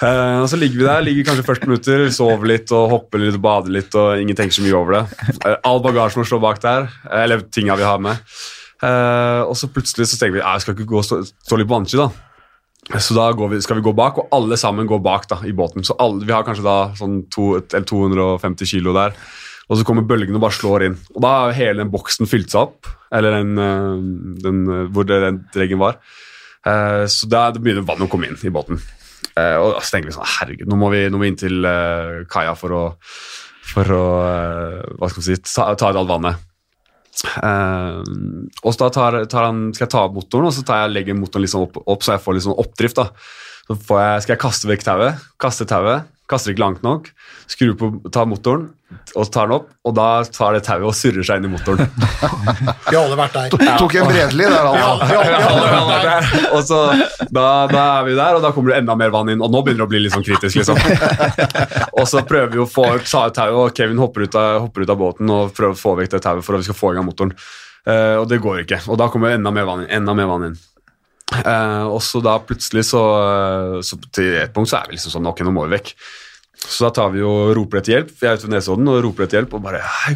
E: Uh, og så ligger vi der, ligger kanskje 40 minutter, sover litt og hopper litt bader litt, og ingen tenker så mye over det. Uh, all bagasjen må stå bak der, eller tinga vi har med. Og så plutselig så tenker vi at jeg skal ikke gå og stå, stå litt på vannski, da. Så da vi, skal vi gå bak, og alle sammen går bak da, i båten. Så alle, Vi har kanskje da sånn to, eller 250 kilo der, og så kommer bølgene og bare slår inn. Og da har hele den boksen fylt seg opp, eller den, eh, den eh, hvor den dreggen var. Eh, Så da begynner vannet å komme inn i båten. Og så tenker vi sånn, herregud, nå må vi, nå må vi inn til kaia for å, for å hva skal vi si, ta, ta ut alt vannet. Uh, og så tar, tar han, skal jeg ta opp motoren, og så tar jeg, legger motoren sånn opp, opp, så jeg får litt sånn oppdrift. da. Så jeg, skal jeg kaste vekk tauet, kaste tauet, kaster ikke langt nok, skrur på, tar motoren, og tar den opp, og da tar det tauet og surrer seg inn i motoren.
C: Vi har alle vært der.
D: Tok en Bredli der, altså.
E: Og så, da, da er vi der, og da kommer det enda mer vann inn, og nå begynner det å bli litt sånn kritisk. liksom. og så prøver vi å få ta ut tauet, og Kevin hopper ut, av, hopper ut av båten og prøver å få vekk det tauet for at vi skal få i gang motoren. Uh, og det går ikke, og da kommer enda mer vann inn. Enda mer vann inn. Eh, og så da plutselig så, så til et punkt så er vi liksom sånn Ok, nå må vi vekk. Så da tar vi og roper etter hjelp. Jeg er ute ved Nesodden og roper etter hjelp. Og bare «Hei,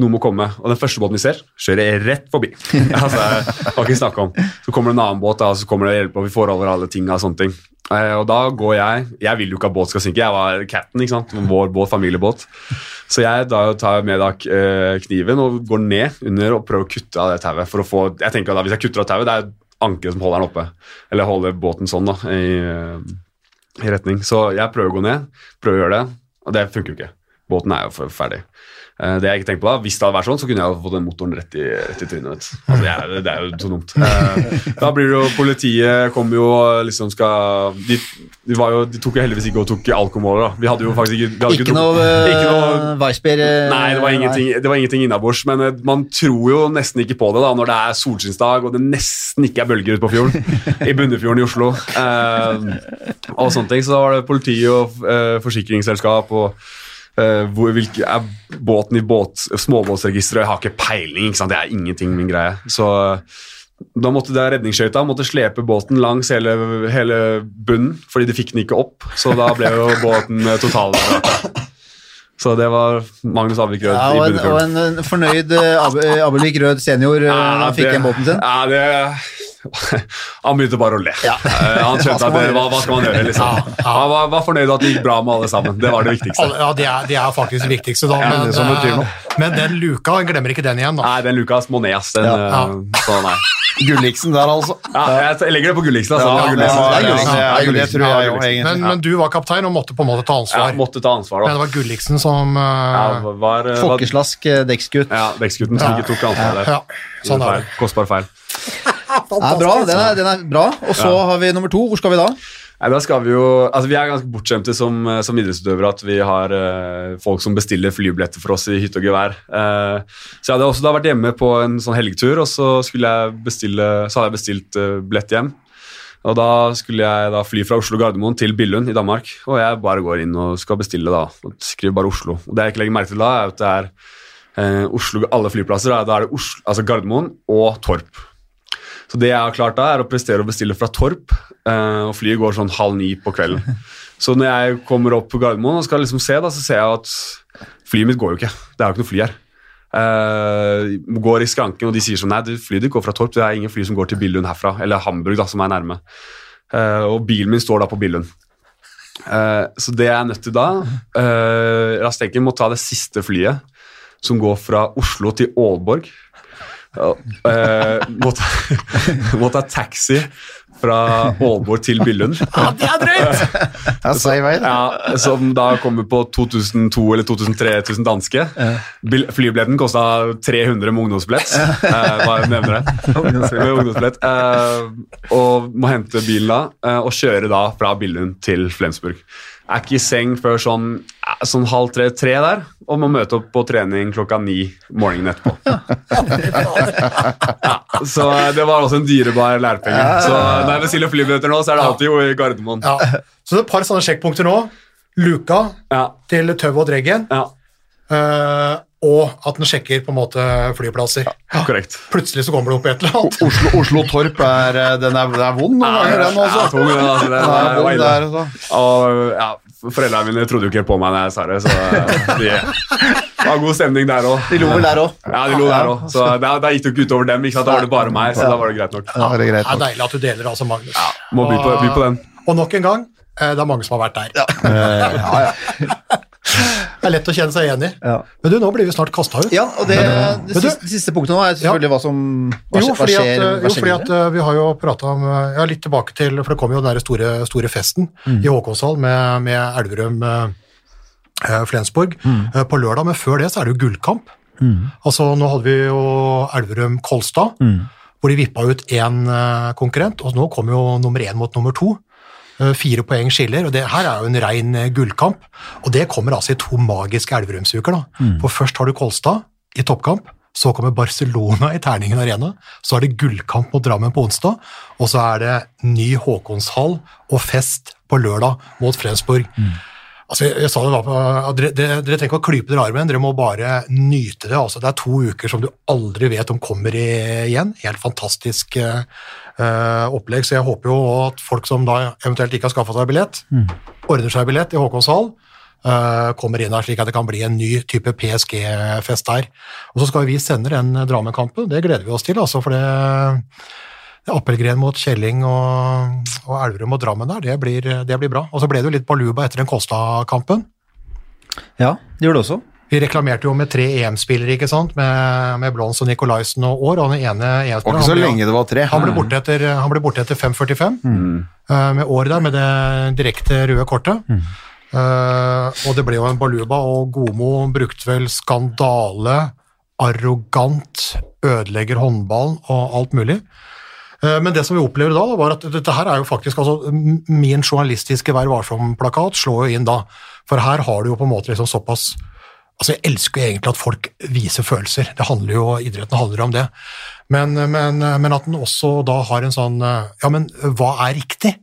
E: Noen må komme. Og den første båten vi ser, kjører rett forbi. altså, jeg har ikke snakk om. Så kommer det en annen båt, da, og så kommer det hjelp, og vi får over alle tinga og sånne ting. Eh, og da går jeg Jeg vil jo ikke at båt skal synke. Jeg var cap'n, ikke sant. Vår båt, familiebåt. Så jeg da tar med da eh, kniven og går ned under og prøver å kutte av det tauet. For å få Jeg tenker da, Hvis jeg kutter av tauet, det er ankeret som holder den oppe. Eller holder båten sånn, da. i... i retning. Så jeg prøver å gå ned, prøver å gjøre det, og det funker jo ikke. Båten er jo ferdig. Eh, Det jeg ikke tenkte på da, Hvis det hadde vært sånn, så kunne jeg fått den motoren rett i, rett i trynet. Altså, det, er, det er jo så dumt. Eh, Da blir det jo Politiet kommer jo liksom skal de, de, var jo, de tok jo heldigvis ikke og tok alkomåler. da. Vi hadde jo faktisk ikke
B: Ikke noe,
E: ikke noe
B: uh, Weissbier
E: Nei, det var ingenting, det var ingenting innabords, men eh, man tror jo nesten ikke på det da, når det er solskinnsdag og det nesten ikke er bølger ute på fjorden, i Bunnefjorden i Oslo. Eh, og sånne ting. Så da var det politi og eh, forsikringsselskap og eh, hvor, hvilke, er båten i båt, småbåtsregisteret. Jeg har ikke peiling, ikke det er ingenting min greie. Så eh, da måtte det redningsskøyta måtte slepe båten langs hele, hele bunnen, fordi de fikk den ikke opp. Så da ble jo båten eh. Så det var Magnus Avvik Rød
B: Ja, og en,
E: Bunnefjorden.
B: og en, fornøyd Abelvik Rød senior
E: ja, det, fikk
B: igjen båten sin.
E: Ja, det Han begynte bare å le.
B: Ja.
E: Eh, Han skjønte at det, hva, hva skal man gjøre, liksom. Han var, var fornøyd at det gikk bra med alle sammen. Det var det viktigste.
C: Ja, det er, de er faktisk det viktigste, da.
E: Ja,
C: Men,
D: det som betyr
C: eh, men den luka, glemmer ikke den igjen, da.
E: Nei, den Lukas må ned. Den,
C: Ja.
E: eh, Så nei.
D: Gulliksen der, altså.
E: Ja, jeg legger det på Gulliksen.
D: Ja,
E: Det Gulliksen.
D: var-
B: det Gulliksen.
D: det
E: Gulliksen.
D: Det tror jeg
E: Ja, Gulliksen.
C: Men, men du var kaptein og måtte på en måte ta ansvar.
E: Ja, måtte ta ansvar,
C: Men det var Gulliksen som uh,
E: Ja, var, var,
B: Folkeslask dekksgutt.
E: ja, Dekksgutten som ikke tok ansvar der.
C: ja, sånn er
E: Feil.
C: det.
E: Kostbar feil.
B: Ja, bra, den er, den er bra. Og så har vi nummer to. Hvor skal vi da?
E: Nei, da skal Vi jo, altså vi er ganske bortskjemte som, eh, som idrettsutøvere at vi har uh, folk som bestiller flybilletter for oss i hytte og gevær. Uh, så jeg hadde også da vært hjemme på en sånn helgetur, og så, jeg bestille, så hadde jeg bestilt uh, billett hjem. Og Da skulle jeg da fly fra Oslo Gardermoen til Billund i Danmark. Og jeg bare går inn og skal bestille, da. og Skriver bare Oslo. Og Det jeg ikke legger merke til da, er at det er eh, Oslo, alle flyplasser. Da er det Oslo, altså Gardermoen og Torp. Så det jeg har klart da, er å prestere å bestille fra Torp, eh, og flyet går sånn halv ni på kvelden. Så når jeg kommer opp på Gardermoen og skal liksom se, da, så ser jeg at flyet mitt går jo ikke. Det er jo ikke noe fly her. Uh, går i skranken, og de sier sånn Nei, det flyet ditt går fra Torp. Det er ingen fly som går til Billund herfra. Eller Hamburg, da, som er nærme. Uh, og bilen min står da på Billund. Uh, så det jeg er nødt til da uh, Rastenken må ta det siste flyet, som går fra Oslo til Aalborg. Eh, må, ta, må ta taxi fra Aalborg til Billund.
C: Ja, det er drøyt!
D: Ja,
E: som da kommer på 2002 eller 2003-1000 danske. Bil- Flybilletten kosta 300 med ungdomsbillett. Uh, bare nevner det. Med ungdomsbillett. Eh, og må hente bilen da, eh, og kjøre da fra Billund til Flensburg. Er ikke i seng før sånn, sånn halv tre-tre der, og må møte opp på trening klokka ni morgenen etterpå. Ja, så eh, det var også en dyrebar lærepenge. Så når jeg bestiller flybilletter nå, så er det alltid jo i Gardermoen.
C: Ja. Så det er et par sånne sjekkpunkter nå. Luka
E: Ja,
C: til Tøv og Dreggen.
E: ja.
C: Eh, og at den sjekker på en måte flyplasser.
E: Ja, Korrekt.
C: Plutselig så kommer det opp et eller annet.
D: Oslo, Oslo Torp er, eh, den er, den er vond noen ganger, den
E: Ja, tung, den, altså, den,
D: Den er vond, der, er.
E: Og ja, Foreldrene mine trodde jo ikke helt på meg når jeg sa det, så de, det var god stemning der òg.
B: De lo vel der òg.
E: Ja, de lo der òg. Så da, da gikk det jo ikke utover dem. ikke sant? Da var det bare meg, så da var det greit nok.
D: Ja, det er greit
C: Det er deilig at du deler, altså, Magnus.
E: Må by på, by på den.
C: Og nok en gang, eh, det er mange som har vært der. Det er lett å kjenne seg igjen i.
B: Ja.
C: Men du, nå blir vi snart kasta ut.
B: Ja, og det, det,
C: Men det,
B: siste, det siste punktet nå er selvfølgelig hva som hva,
C: Jo,
B: skjer- hva
C: skjer. at,
B: hva
C: jo, fordi at
B: videre.
C: eh, vi har jo prata om eh, Ja, litt tilbake til For det kom jo den der store, store festen i Håkonshall med, med Elverum eh, eh, Flensborg eh, på lørdag, men før det så er det jo gullkamp. Altså, nå hadde vi jo Elverum Kolstad, hvor de vippa ut én eh, konkurrent, og nå kom jo nummer én mot nummer to. Eh, Fire poeng skiller, og det her er jo en rein eh, gullkamp. Og det kommer altså i to magiske Elverumsuker. da. For først har du Kolstad i toppkamp, så kommer Barcelona i Terningen Arena, så er det gullkamp mot Drammen på onsdag, og så er det ny Håkonshall og fest på lørdag mot Flensborg. Altså, jeg, jeg sa det da, på- dere, dere, dere trenger ikke å klype dere i armen, dere må bare nyte det. Altså, det er to uker som du aldri vet om kommer igjen. Helt fantastisk eh, opplegg, så jeg håper jo at folk som da eventuelt ikke har skaffa seg billett, ordner seg billett i Håkonshall. eh, kommer inn her slik at det kan bli en ny type PSG-fest der. Og så skal vi sende den Drammen-kampen, det gleder vi oss til, altså, for det Appelgren mot Kjelling og, og Elverum og Drammen der, det blir, det blir bra. Og så ble det jo litt baluba etter den Kosta-kampen.
B: Ja, det gjorde det også.
C: Vi reklamerte jo med tre EM-spillere, ikke sant, med, med Blons og Nikolaisen og Aar, og den ene EM-spilleren
D: så
C: han ble-
D: lenge det var tre.
C: han ble borte etter, han ble borte etter 5.45, eh, med Aar der, med det direkte røde kortet. Eh, og det ble jo en baluba, og Gomo brukte vel skandale, arrogant, ødelegger håndballen og alt mulig. Eh, Men det som vi opplever da, da, var at dette her er jo faktisk altså, Min journalistiske Vær varsom-plakat slår jo inn da. For her har du jo på en måte liksom såpass Altså, Jeg elsker jo egentlig at folk viser følelser. Det handler jo, Idretten handler om det. Men, men, men at den også da har en sånn Ja, men hva er riktig?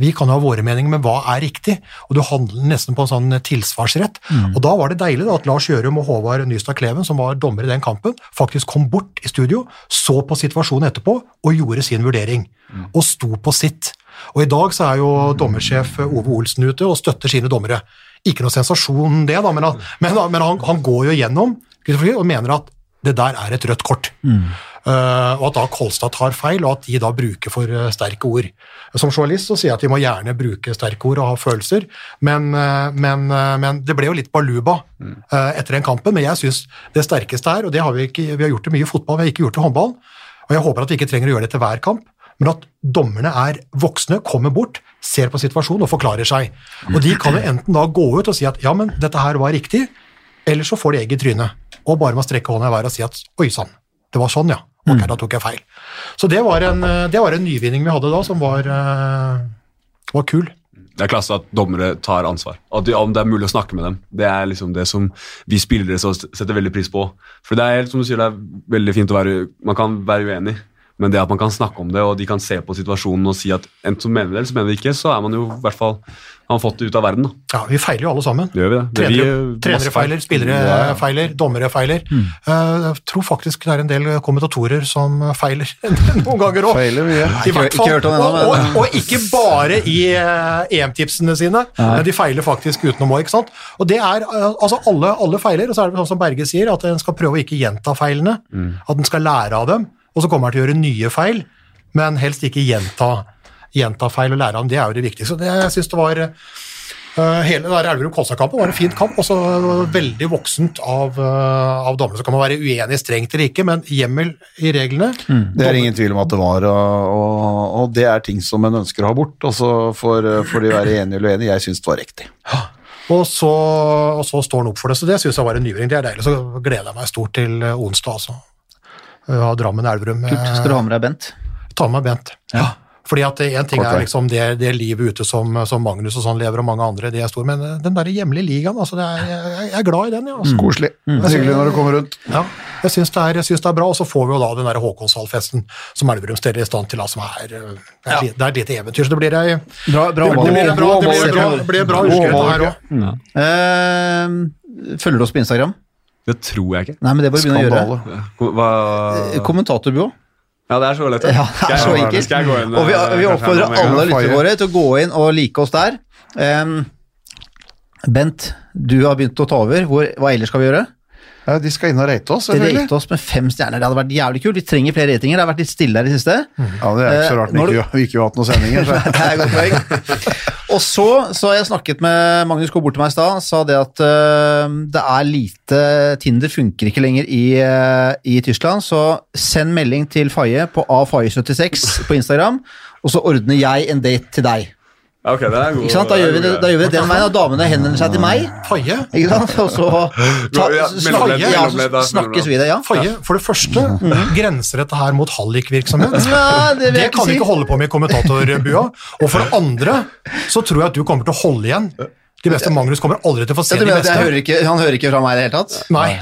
C: Vi kan jo ha våre meninger, men hva er riktig? Og du handler nesten på en sånn tilsvarsrett. Og da var det deilig da, at Lars Gjørum og Håvard Nystad Kleven, som var dommer i den kampen, faktisk kom bort i studio, så på situasjonen etterpå og gjorde sin vurdering. Og sto på sitt. Og i dag så er jo dommersjef Ove Olsen ute og støtter sine dommere. Ikke noe sensasjon det, da, men, at, men, men han, han går jo gjennom og mener at det der er et rødt kort. Eh, og at da Kolstad tar feil, og at de da bruker for eh, sterke ord. Som journalist så sier jeg at de må gjerne bruke sterke ord og ha følelser, men, uh, men, men det ble jo litt baluba eh, etter den kampen. Men jeg syns det sterkeste er, og det har vi ikke, vi har gjort det mye i fotball, vi har ikke gjort det i håndball, og jeg håper at vi ikke trenger å gjøre det til hver kamp, men at dommerne er voksne, kommer bort, ser på situasjonen og forklarer seg. Og de kan jo enten da gå ut og si at ja, men dette her var riktig, eller så får de egg i trynet, og bare må strekke hånda i været og si at oi sann, det var sånn, ja. Ok, da tok jeg feil. Så det var en, eh, det var en nyvinning vi hadde da, som var, eh, var kul.
E: Det er klasse at dommere tar ansvar. At de, om det er mulig å snakke med dem. Det er liksom det som vi spillere så setter veldig pris på. For det er helt som du sier, det er veldig fint å være Man kan være uenig, men det at man kan snakke om det, og de kan se på situasjonen og si at enten så mener vi det, eller så mener vi ikke, så er man jo i hvert fall har man fått det ut av verden. da.
C: Ja, vi feiler jo alle sammen.
E: Det gjør vi det. det
C: Trenere,
E: masse
C: trenere feiler, spillere feiler, dommere feiler. Mm. Jeg tror faktisk det er en del kommentatorer som feiler noen ganger òg.
D: Feiler mye.
C: I
B: Ikke- ikke hørt om det ennå,
C: og, og, og ikke bare i eh, EM-tipsene sine, men de feiler faktisk utenom òg. Og det er, eh, altså alle, alle feiler, og så er det sånn som Berge sier, at en skal prøve å ikke gjenta feilene. At en skal lære av dem, og så kommer han til å gjøre nye feil, men helst ikke gjenta, gjenta feil og lære av dem. Det er jo det viktigste. Så det, jeg synes det var Uh, hele den der Elverum Kolstad-kampen var en fin kamp, og så veldig voksent av, uh, av dommerne. Så kan man være uenig strengt eller ikke, men hjemmel i reglene
D: Det er ingen tvil om at det var, og, og, det er ting som en ønsker å ha bort. Og så får, får de være enige eller uenige. Jeg syns det var riktig.
C: Og så, og så står han opp for det, så det syns jeg var en nyvring. Det er deilig. Så gleder jeg meg stort til eh, onsdag, altså. Ja, Drammen-Elverum.
B: Kult. Skal du ha med deg Bent?
C: Ta med meg Bent. Ja. Fordi at én ting
D: Kort
C: er liksom det, det livet ute som, som Magnus og sånn lever, og mange andre, det er stor, men eh, den der hjemlige ligaen, altså, det er, jeg, er glad i den, ja. Altså.
D: Koselig. Hyggelig når du kommer rundt.
C: Ja, jeg syns det, er- det er bra, og så får vi jo da den der Håkonshallfesten som Elverum steller i stand til, som er, eh, det er, det er et lite eventyr, så det blir ei
B: Bra, bra
C: det blir en bra, bra, blir en bra, blir en bra uke dette her òg.
B: Eh, følger du oss på Instagram?
E: Det tror jeg ikke.
B: Nei, men det du begynne å gjøre.
D: Skandale.
E: Hva
B: Kommentatorbyrå.
E: Ja, det er så lett.
B: Ja, det er så enkelt. Og vi,
E: eh,
B: vi oppfordrer
E: en gang?
B: alle lytterne våre til å gå inn og like oss der. Um, Bent, du har begynt å ta over. Hvor, hva ellers skal vi gjøre?
D: Ja, de skal inn og rate oss.
B: Rate oss med fem stjerner. Det hadde vært jævlig kult. Vi trenger flere ratinger. Det har vært litt stille her i det siste.
D: Ja, Det er ikke så rart
B: Eh,
D: vi
B: du-
D: ikke, vi ikke har hatt noen sendinger. Så.
B: Det er godt poeng. Og så, så har jeg snakket med Magnus Koe bort til meg i stad, sa det at uh, det er lite Tinder funker ikke lenger i, uh, i Tyskland, så send melding til Faye på afaye76 på Instagram, og så ordner jeg en date til deg.
E: Ja, Ok, det er god.
B: Ikke sant? Da gjør vi det, da gjør vi det den veien, og damene henvender seg til meg,
C: Faye,
B: ikke sant? og så ta,
E: Ja,
B: snak, ja, så snakkes vi det, ja.
C: Faye, for det første, grenser dette her mot hallikvirksomhet?
B: Ja, det
C: Det kan vi ikke holde på med i kommentatorbua. Og for det andre så tror jeg at du kommer til å holde igjen. De beste Magnus kommer aldri til å få se
B: Ja,
C: de beste.
B: hører ikke, han hører ikke fra meg i det hele tatt?
C: Nei,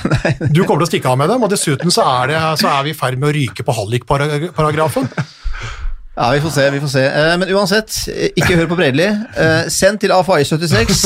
C: du kommer til å stikke av med dem, og dessuten så er, det, så er vi i ferd med å ryke på hallikparagrafen.
B: Ja, vi får se, vi får se. Eh, Men uansett, ikke hør på Bredli. Eh, Send til AFAI76,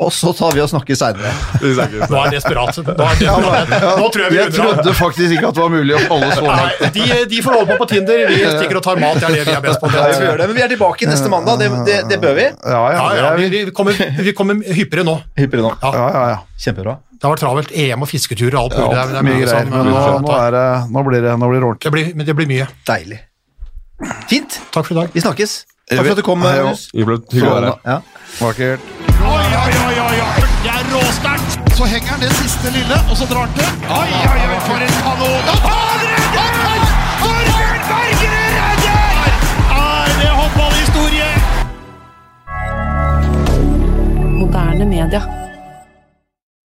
B: og så tar vi og snakker seinere.
C: Nå er det desperat. Nå, er desperat. Nå tror jeg vi
D: Jeg trodde faktisk ikke at det var mulig å holde så langt.
C: De, de får holde på på Tinder, vi stikker og tar mat, det er det vi er best på.
B: Det, Men vi er tilbake neste mandag, det, det, det bør vi.
D: Ja, ja,
C: Ja, ja, vi, vi, kommer, vi kommer hyppigere nå.
B: Hyppigere nå.
C: Ja,
D: ja, ja, ja.
B: Kjempebra.
C: det har vært travelt. EM og fisketurer og alt mulig.
D: ja
C: Det er- det er
D: mye greier. Men nå, nå, er det, nå blir det, nå blir det ordentlig.
C: det, blir, men det blir mye.
B: Deilig. Fint.
C: Takk for i dag.
B: Vi snakkes. Takk for at du kom,
E: hyggelig å være her.
B: Ja.
D: Vakkert.
A: Oi, oi, oi, oi, oi. Det er råsterkt. Så henger han det siste lille, og så drar han til. Oi, oi, oi, for en kanon. Han redder! Torbjørn Bergerud redder! Er det håndballhistorie?
F: Moderne media.